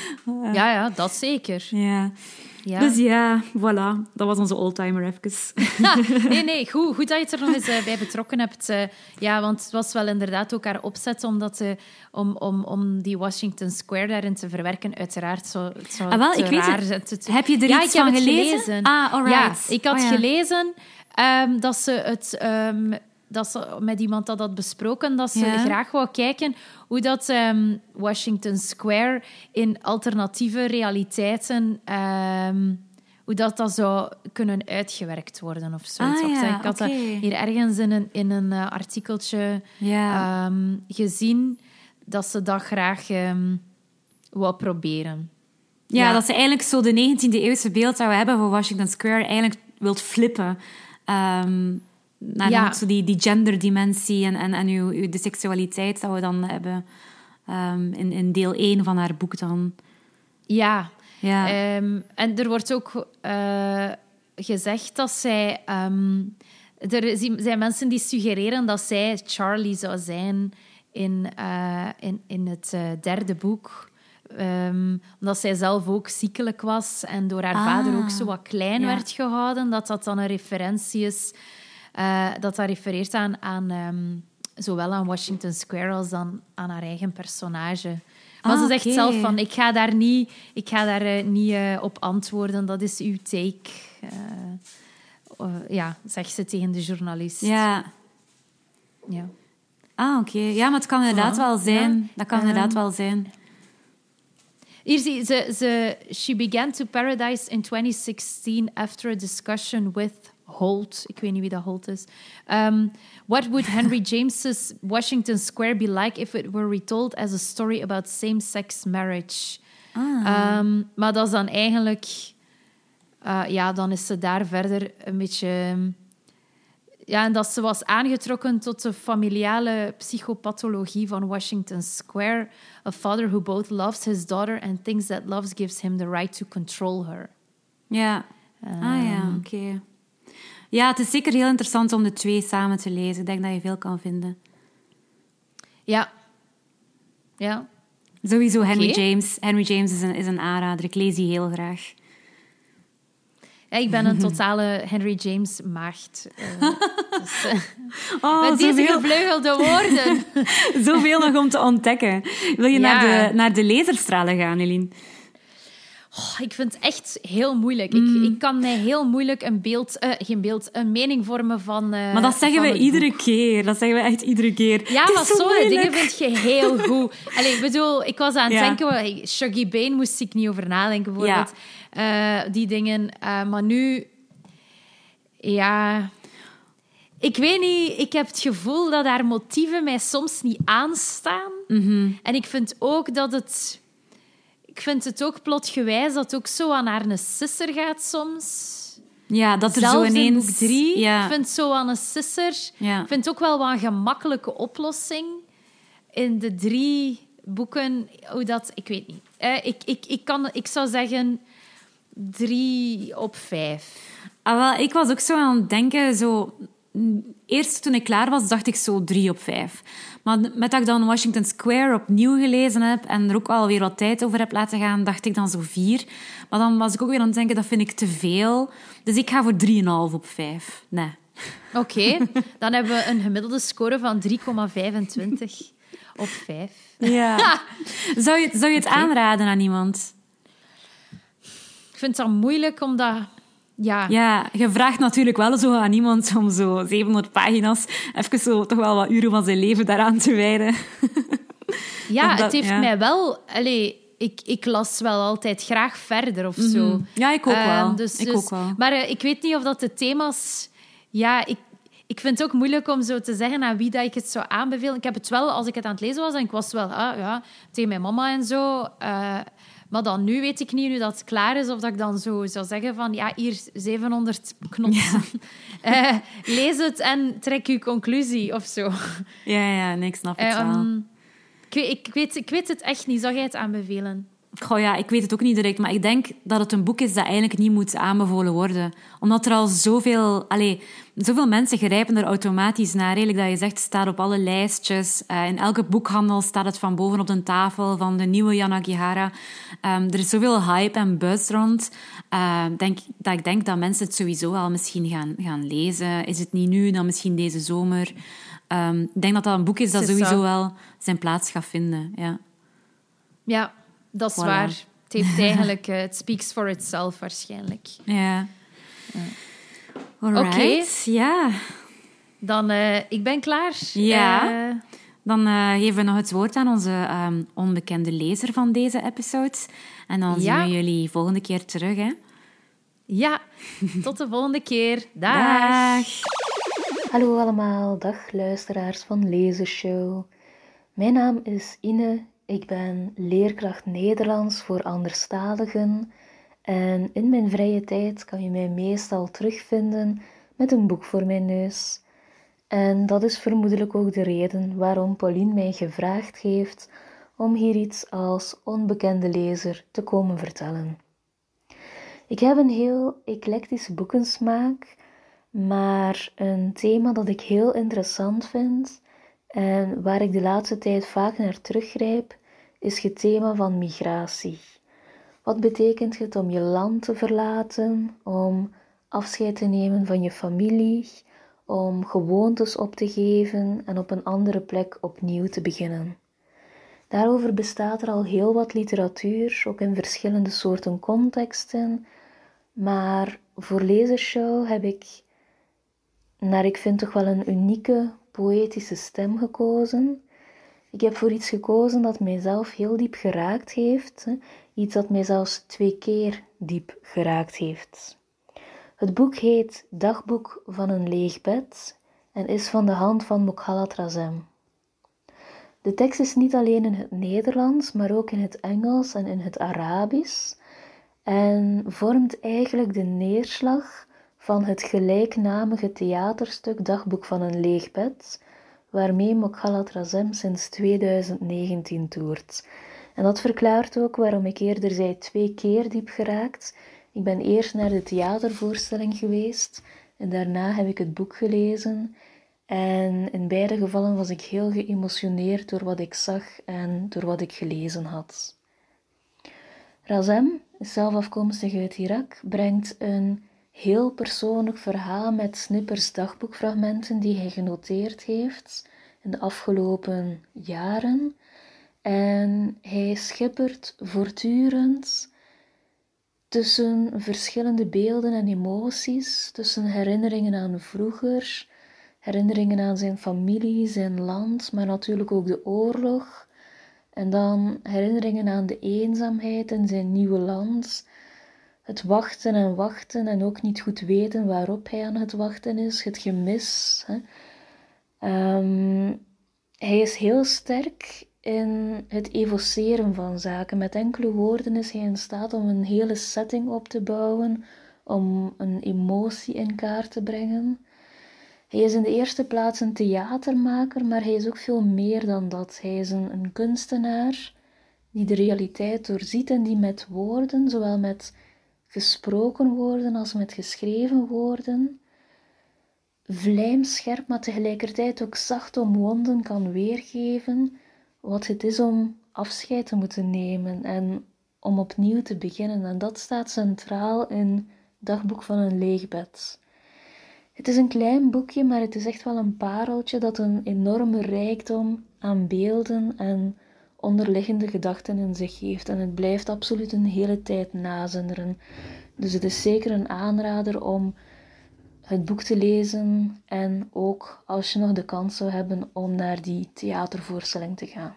ja, ja, dat zeker. Ja. Ja. Dus ja, voilà. Dat was onze oldtimer even. *laughs* nee, *laughs* nee, goed, goed dat je het er nog eens uh, bij betrokken hebt. Uh, ja, want het was wel inderdaad ook haar opzet om, dat, om, om, om die Washington Square daarin te verwerken. Uiteraard zo, zo ah, wel, ik weet het. Heb je er ja, iets van gelezen? Ah, alright. Ja, ik had oh, ja. gelezen um, dat ze het... Um, dat ze met iemand dat had besproken, dat ze Ja. graag wou kijken hoe dat ehm, Washington Square in alternatieve realiteiten, ehm, hoe dat, dat zou kunnen uitgewerkt worden of zoiets. Ah, ja, ik had dat hier ergens in een, in een eh, artikeltje Ja. ehm, gezien, dat ze dat graag ehm wou proberen. Ja, Ja. dat ze eigenlijk zo de 19e eeuwse beeld dat we hebben van Washington Square eigenlijk wilt flippen. Naar Ja. zo die, die genderdimensie en, en, en uw, uw, de seksualiteit dat we dan hebben ehm, in, in deel 1 van haar boek dan. Ja, Ja. Ehm, en er wordt ook eh, gezegd dat zij. ehm, er zijn mensen die suggereren dat zij Charlie zou zijn in, eh, in, in het eh, derde boek. Omdat zij zelf ook ziekelijk was en door haar Ah, vader ook zo wat klein ja. werd gehouden. Dat dat dan een referentie is. Eh, dat dat refereert aan, aan ehm, zowel aan Washington Square als dan aan haar eigen personage. Maar Ah, ze zegt zelf van, ik ga daar niet, ik ga daar, eh, niet eh, op antwoorden. Dat is uw take. Eh, ja, zegt ze tegen de journalist. ja. Ja. Ah, oké. Ja, maar het kan inderdaad wel zijn. Ja. Dat kan inderdaad Ehm, wel zijn. Hier zie ze, ze... She began to paradise in 2016 after a discussion with Holt. Ik weet niet wie dat Holt is. Um, what would Henry *laughs* James's Washington Square be like if it were retold as a story about same-sex marriage? Ah. Ehm, maar dat is dan eigenlijk... eh, ja, dan is ze daar verder een beetje... Ja, en dat ze was aangetrokken tot de familiale psychopathologie van Washington Square. A father who both loves his daughter and thinks that love gives him the right to control her. Ja. Ah ja, Ehm, oké. Ja, het is zeker heel interessant om de twee samen te lezen. Ik denk dat je veel kan vinden. Ja. Ja. Sowieso Henry. James. Henry James is een, is een aanrader. Ik lees die heel graag. Ja, ik ben een *laughs* totale Henry James maagd. eh, *laughs* dus, eh, Oh, met deze zoveel, gevleugelde *laughs* woorden. zoveel nog om te ontdekken. Wil je Ja. naar, de, naar de laserstralen gaan, Eline? Oh, ik vind het echt heel moeilijk. Mm. Ik, ik kan mij heel moeilijk een beeld, eh, geen beeld, een mening vormen van. eh, Maar dat zeggen we iedere boek. keer. Dat zeggen we echt iedere keer. Ja, maar zo sommige dingen vind je heel goed. *laughs* Allee, ik bedoel, ik was aan het Ja. denken, hey, Shuggy Bane moest ik niet over nadenken, bijvoorbeeld. Eh, die dingen. Maar nu, ja. Ik weet niet, ik heb het gevoel dat haar motieven mij soms niet aanstaan. Mhm. En ik vind ook dat het. Ik vind het ook plotgewijs dat het ook zo aan haar een sisser gaat soms. Ja, dat er Zelfs zo in ineens... boek drie, Ja. ik vind zo aan een sisser. Ja. Ik vind het ook wel wat een gemakkelijke oplossing in de drie boeken. Hoe dat, ik weet niet. Eh, ik, ik, ik, kan, ik zou zeggen drie op vijf. Ah, wel, ik was ook zo aan het denken, zo... eerst toen ik klaar was, dacht ik zo drie op vijf. Maar met dat ik dan Washington Square opnieuw gelezen heb en er ook alweer wat tijd over heb laten gaan, dacht ik dan zo vier. Maar dan was ik ook weer aan het denken, dat vind ik te veel. Dus ik ga voor 3,5 op 5. Nee. Oké, dan hebben we een gemiddelde score van 3,25 op 5. Ja. zou, je, zou je het aanraden aan iemand? Ik vind het dan moeilijk, omdat... Ja. ja, je vraagt natuurlijk wel zo aan iemand om zo 700 pagina's even zo toch wel wat uren van zijn leven daaraan te wijden. Ja, het heeft mij wel... Allez, ik, ik las wel altijd graag verder of zo. Mhm. Ja, ik ook wel. Uh, dus, ik dus, ook wel. Maar uh, ik weet niet of dat de thema's... Ja, ik, ik vind het ook moeilijk om zo te zeggen aan wie dat ik het zou aanbevelen. Ik heb het wel, als ik het aan het lezen was, en ik was wel ah, ja, tegen mijn mama en zo. Uh, maar dan nu weet ik niet, nu dat het klaar is, of dat ik dan zo zou zeggen van, ja, hier 700 knoppen. Ja. uh, *laughs* lees het en trek je conclusie, of zo. Ja, ja, nee, ik snap het wel. Um, ik, ik, weet, ik weet het echt niet. Zou jij het aanbevelen? Goh, ja, ik weet het ook niet direct, maar ik denk dat het een boek is dat eigenlijk niet moet aanbevolen worden. Omdat er al zoveel, allez, zoveel mensen grijpen er automatisch naar. Eigenlijk dat je zegt, het staat op alle lijstjes. Uh, in elke boekhandel staat het van boven op de tafel van de nieuwe Yanagihara. Um, er is zoveel hype en buzz rond. Uh, denk, dat ik denk dat mensen het sowieso wel misschien gaan, gaan lezen. Is het niet nu, dan misschien deze zomer. Um, ik denk dat dat een boek is dat sowieso wel zijn plaats gaat vinden. Ja. Ja, dat is waar. Het heeft *laughs* eigenlijk... Uh, het speaks for itself waarschijnlijk. Ja. Oké. Ja. Dan, uh, ik ben klaar. Ja. Uh, dan geven we nog het woord aan onze um, onbekende lezer van deze episode. En dan zien we jullie volgende keer terug, hè? Ja, tot de volgende keer. *laughs* Dag. Dag. Hallo allemaal, dag luisteraars van Lezershow. Mijn naam is Ine ik ben leerkracht Nederlands voor anderstaligen en in mijn vrije tijd kan je mij meestal terugvinden met een boek voor mijn neus. En dat is vermoedelijk ook de reden waarom Pauline mij gevraagd heeft om hier iets als onbekende lezer te komen vertellen. Ik heb een heel eclectische boekensmaak, maar een thema dat ik heel interessant vind en waar ik de laatste tijd vaak naar teruggrijp, is het thema van migratie. Wat betekent het om je land te verlaten, om afscheid te nemen van je familie, om gewoontes op te geven en op een andere plek opnieuw te beginnen? Daarover bestaat er al heel wat literatuur, ook in verschillende soorten contexten, maar voor Lezershow heb ik, naar ik vind toch wel een unieke poëtische stem gekozen. Ik heb voor iets gekozen dat mijzelf heel diep geraakt heeft, iets dat mij zelfs twee keer diep geraakt heeft. Het boek heet Dagboek van een leeg bed en is van de hand van Mokhalat Razem. De tekst is niet alleen in het Nederlands, maar ook in het Engels en in het Arabisch en vormt eigenlijk de neerslag van het gelijknamige theaterstuk Dagboek van een leeg bed, waarmee Mokhalat Razem sinds 2019 toert. En dat verklaart ook waarom ik eerder zei twee keer diep geraakt. Ik ben eerst naar de theatervoorstelling geweest en daarna heb ik het boek gelezen. En in beide gevallen was ik heel geëmotioneerd door wat ik zag en door wat ik gelezen had. Razem, zelf afkomstig uit Irak, brengt een heel persoonlijk verhaal met snippers dagboekfragmenten die hij genoteerd heeft in de afgelopen jaren. En hij schippert voortdurend tussen verschillende beelden en emoties, tussen herinneringen aan vroeger, herinneringen aan zijn familie, zijn land, maar natuurlijk ook de oorlog. En dan herinneringen aan de eenzaamheid in zijn nieuwe land het wachten en wachten en ook niet goed weten waarop hij aan het wachten is, het gemis. Hè. Ehm, hij is heel sterk in het evoceren van zaken. Met enkele woorden is hij in staat om een hele setting op te bouwen, om een emotie in kaart te brengen. Hij is in de eerste plaats een theatermaker, maar hij is ook veel meer dan dat. Hij is een, een kunstenaar die de realiteit doorziet en die met woorden, zowel met gesproken woorden als met geschreven woorden vlijmscherp, maar tegelijkertijd ook zacht omwonden kan weergeven wat het is om afscheid te moeten nemen en om opnieuw te beginnen. En dat staat centraal in Dagboek van een leegbed. Het is een klein boekje, maar het is echt wel een pareltje dat een enorme rijkdom aan beelden en onderliggende gedachten in zich heeft. En het blijft absoluut een hele tijd nazinderen. Dus het is zeker een aanrader om het boek te lezen en ook als je nog de kans zou hebben om naar die theatervoorstelling te gaan.